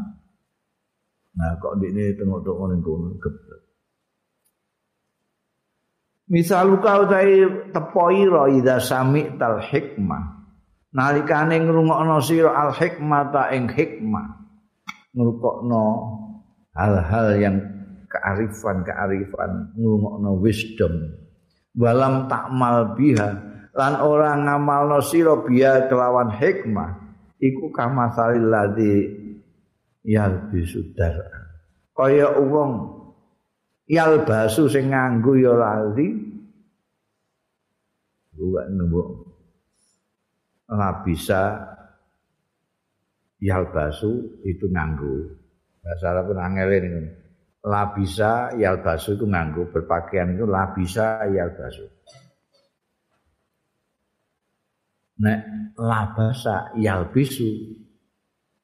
Nah kok di ini tengok-tengok ning kono geblek Misal kau tadi tepoi ro ida sami tal hikmah. Nalikane ngrungokno sira al hikmah ta ing hikmah. Ngrungokno hal-hal yang kearifan-kearifan ngrungokno wisdom. Walam takmal biha lan ora ngamalno sira biha kelawan hikmah. Iku kamasalil ladzi yalbisu dar kaya wong yalbasu sing nganggo ya lali gua nembok lah bisa yalbasu itu nganggo. Bahasa Arab angel ini labisa yalbasu itu nganggo berpakaian itu labisa yalbasu. Nek labasa yalbisu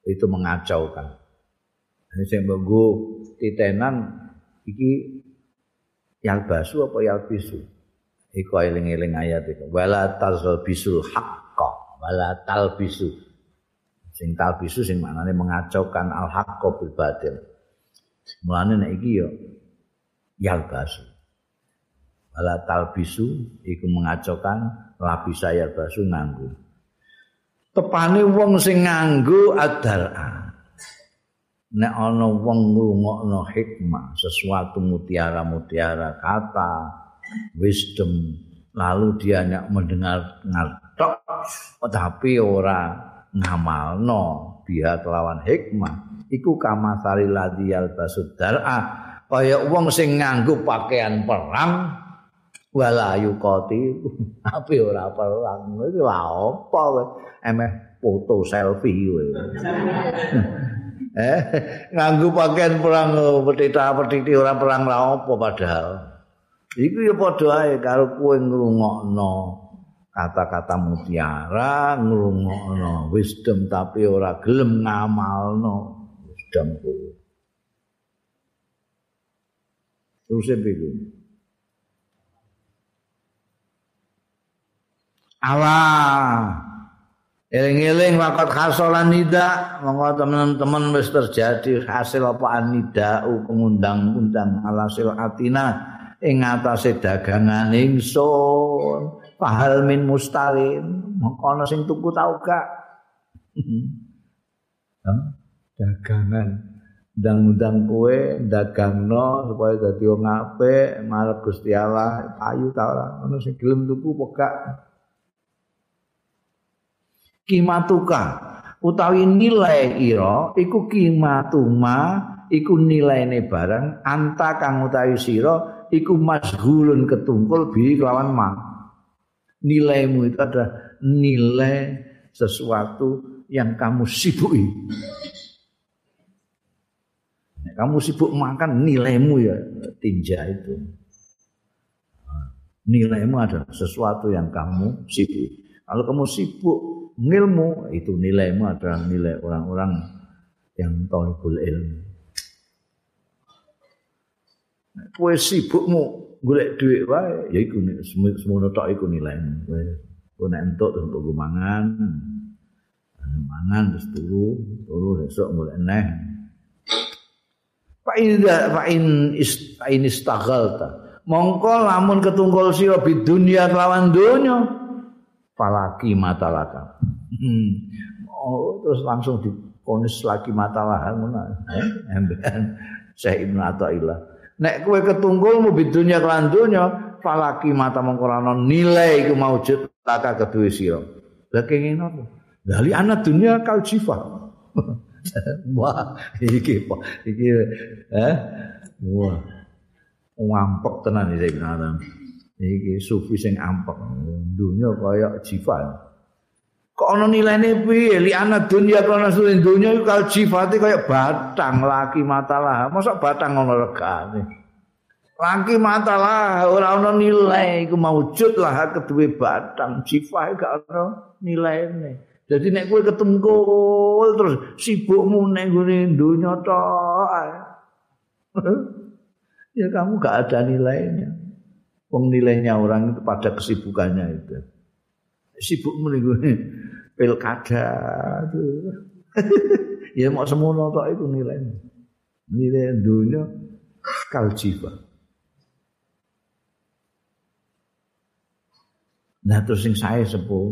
itu mengacaukan. Ini saya mbenggo titenan iki yalbasu apa yalbisu? Iku eling-eling ayat itu. Wala talbisul haqqa, wala talbisu. Sing talbisu sing maknane mengacaukan al haqqa bil batil. Mulane nek iki ya yalbasu. Wala talbisu iku mengacokan lapisa yalbasu nganggo. Tepane wong sing nganggo adara. Nek ana wong ngrungokno hikmah, sesuatu mutiara-mutiara kata, wisdom, lalu dia hanya mendengar ngertok, tapi ora ngamalno biha kelawan hikmah. Iku kamasari ladiyal basudara kaya wong sing nganggo pakaian perang wala yuqati tapi ora perang. Iki lha apa emeh foto selfie kowe. Eh nganggo pakaian perang petita-petiti ora perang lha apa padahal. Iku ya padha ae karo kowe ngrungokno kata-kata mutiara ngrungokno wisdom tapi ora gelem ngamalno damku. Terus itu. Allah eling-eling wakat khasolan nida. Monggo teman-teman wis terjadi hasil apa anida pengundang-undang ala atina ing atase dagangan ingsun. Pahal min mustalin mongko ana sing tuku tau gak dagangan. Ndang-ndang kowe dagangno supaya dadi wong apik marep Gusti Allah payu ta ora? Ono sing gelem tuku pekak. Kimatuka utawi nilai ira iku kimatuma iku nilaine barang anta kang utawi sira iku masghulun ketungkul bi kelawan ma nilaimu itu adalah nilai sesuatu yang kamu sibuki Kamu sibuk makan nilaimu ya tinja itu. Nilaimu adalah sesuatu yang kamu sibuk. Kalau kamu sibuk ngilmu, itu nilaimu adalah nilai orang-orang yang tolibul ilmu. Kue sibukmu golek duit wae, ya iku semono tok iku nilaimu. Kowe nek entuk terus mangan. Mangan terus turu, turu esuk golek neh. Fa in fa in in istaghalta. Mongko lamun ketunggul sira bid dunya lawan donya falaki matalaka. Hmm. Oh, terus langsung diponis lagi ngono. Eh, embean Syekh Ibnu Athaillah. Nek kowe ketunggul mu bid dunya lawan donya falaki mata mongko nilai iku maujud taka kedue sira. Lah kenging apa? Dari anak dunia kal jifa. Wah, iki? Iki eh wah. Ngampek tenan iki Ibnu Adam. Iki sufi sing ampek. Dunya kaya jifa. Kok ana nilaine piye? Li ana dunya kana suwe dunya iku kal jifate kaya batang laki matalah. Mosok batang ngono regane. Laki matalah ora ana nilai iku maujud lah kedue batang jifa gak ana nilaine. Jadi nek kowe ketungkul terus sibukmu nek ngene donya tok. ya kamu gak ada nilainya. Wong nilainya orang itu pada kesibukannya itu. Sibukmu nek ngene pilkada. ya mau semono tok itu nilainya. Nilai dunia kaljifa. Nah terus sing saya sepuh.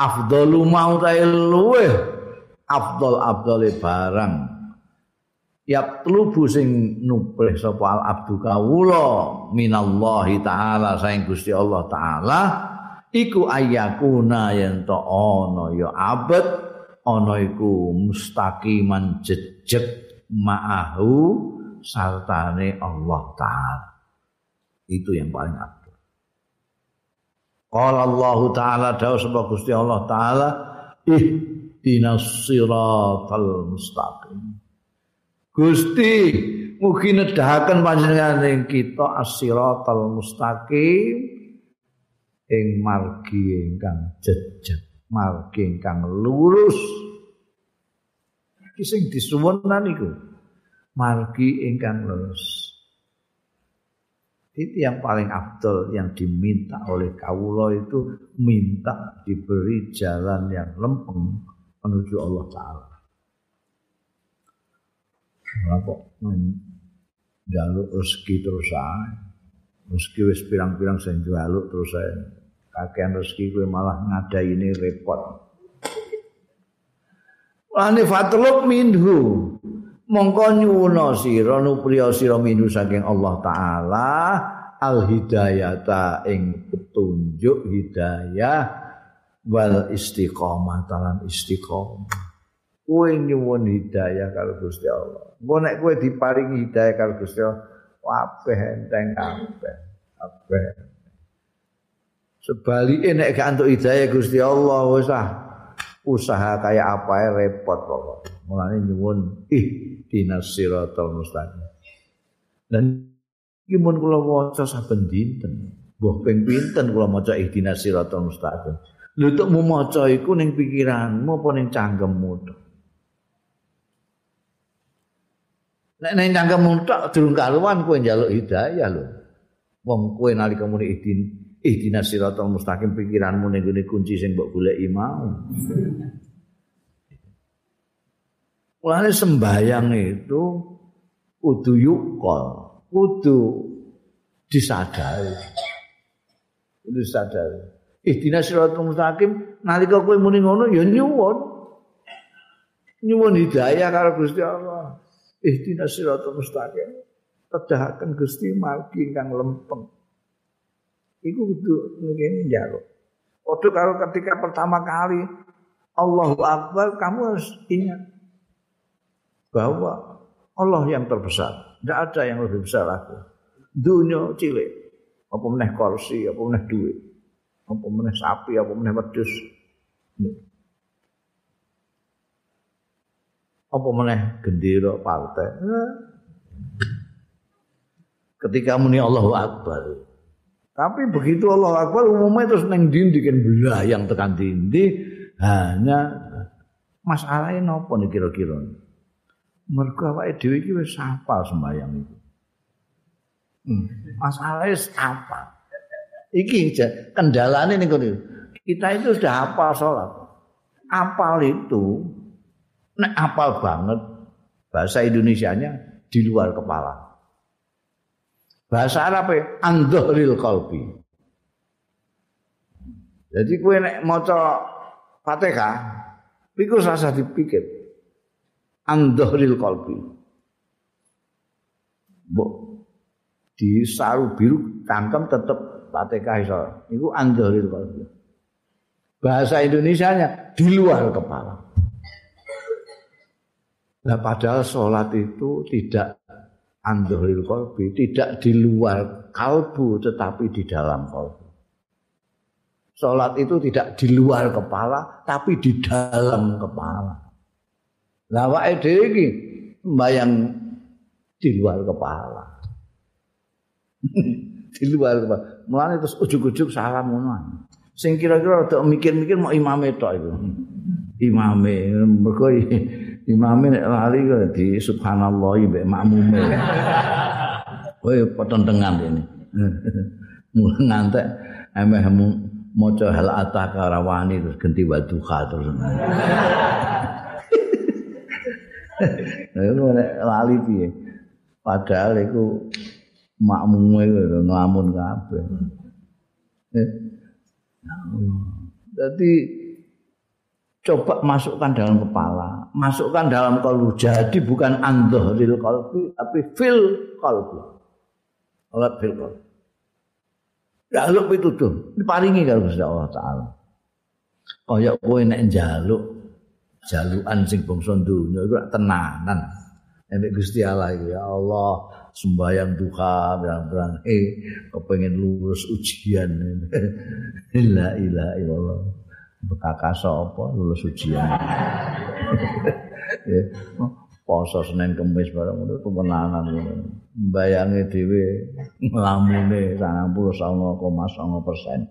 Afdalu mautai luwe afdal afdale barang. Yap telubu sing nuplih sapa al abdu kawula minallahi taala saing Gusti Allah taala iku ayakuna yen to ana ya abad ana iku mustaqiman jejeg ma'ahu sartane Allah taala. Itu yang paling abad. Qala Allah taala dawuh sapa Gusti Allah taala ihdinas siratal mustaqim. Gusti mugi nedahaken panjenengan ing kita as-siratal mustaqim ing margi ingkang jejeg, margi ingkang lurus. Iki sing disuwunan iku margi ingkang lurus. Itu yang paling afdol yang diminta oleh kawula itu minta diberi jalan yang lempeng menuju Allah Ta'ala. Kenapa? Jaluk rezeki terus saya. Rezeki wis pirang-pirang saya jaluk terus saya. Kakean rezeki gue malah ngada ini repot. Wani fatlub minhu mongko nyuwuna sira nupriya sira minu saking Allah taala al hidayata ing petunjuk hidayah wal istiqomah talan istiqomah. Kowe nyuwun hidayah karo Gusti Allah. Engko nek kowe diparingi hidayah karo Gusti Allah kabeh enteng kabeh kabeh. Sebalike nek gak entuk hidayah Gusti Allah wis usaha kayak apa repot pokoknya mulane nyuwun ih dinas siratal mustaqim dan iki mun kula waca saben dinten. Mbah ping pinten kula maca ih dinas siratal mustaqim lho tok mu maca iku ning pikiranmu apa ning cangkemmu nek ning cangkemmu tok durung karuan kowe njaluk hidayah lho. Wong kowe nalika muni ihdin ihdinas siratal mustaqim pikiranmu ning kunci sing mbok goleki mau. Mulane sembayang itu kudu yukol, kudu disadari. Kudu disadari. Ihdinas siratal mustaqim nalika kowe muni ngono ya nyuwun. Nyuwun hidayah karo Gusti Allah. Ihdinas siratal mustaqim. Tedahaken Gusti margi ingkang lempeng. Iku kudu ngene njaluk. Padha karo ketika pertama kali Allahu Akbar, kamu harus ingat bahwa Allah yang terbesar. Tidak ada yang lebih besar lagi. Dunia cilik. Apa meneh kursi, apa meneh duit. Apa meneh sapi, apa meneh wedus. apa meneh gendera partai ketika muni Allahu Akbar tapi begitu Allahu Akbar umumnya terus neng dindi kan belayang tekan dindi hanya masalahnya nopo nih kira-kira mereka awake dhewe iki wis hafal sembayang itu hmm. masalahnya apa iki kendalane ning kita itu sudah hafal sholat. Apal itu nek apal banget bahasa Indonesianya di luar kepala. Bahasa Arab e andhuril qalbi. Jadi kue nek maca Fatihah iku rasa dipikir andhuril qalbi mbok di saru biru tangkem tetep Fatihah iso iku andhuril qalbi bahasa Indonesianya di luar kepala. Nah, padahal sholat itu tidak andhuril kolbi, tidak di luar kalbu, tetapi di dalam kalbu. Sholat itu tidak di luar kepala, tapi di dalam kepala. Nah, wae ini bayang di luar kepala. di luar kepala. Mulane terus ujuk-ujuk salam ngono. sing kira-kira rada mikir-mikir mau imame tok iku. Imame mergo imame nek lali kok di subhanallah mbek makmume. Kowe petentengan ini. Mulai ngantek emeh maca hal ataka rawani terus ganti waduha terus. Nek lali piye? Padahal iku makmume nglamun kabeh. Jadi coba masukkan dalam kepala, masukkan dalam kalbu. Jadi bukan andhoril kalbi, tapi fil kalbi. Alat fil kalbi. Jaluk itu tuh, diparingi kalau Gusti Allah Taala. Kaya kowe nek njaluk jalukan sing bangsa dunya iku tenanan. Nek Gusti Allah ya Allah, sembahyang duha berang-berang eh kepengen lulus ujian. La ilaha illallah. Bekakas apa lulus ujian? Ya poso senen kemis bareng ngono pemenanan ngono. Mbayange dhewe nglamune 99,9%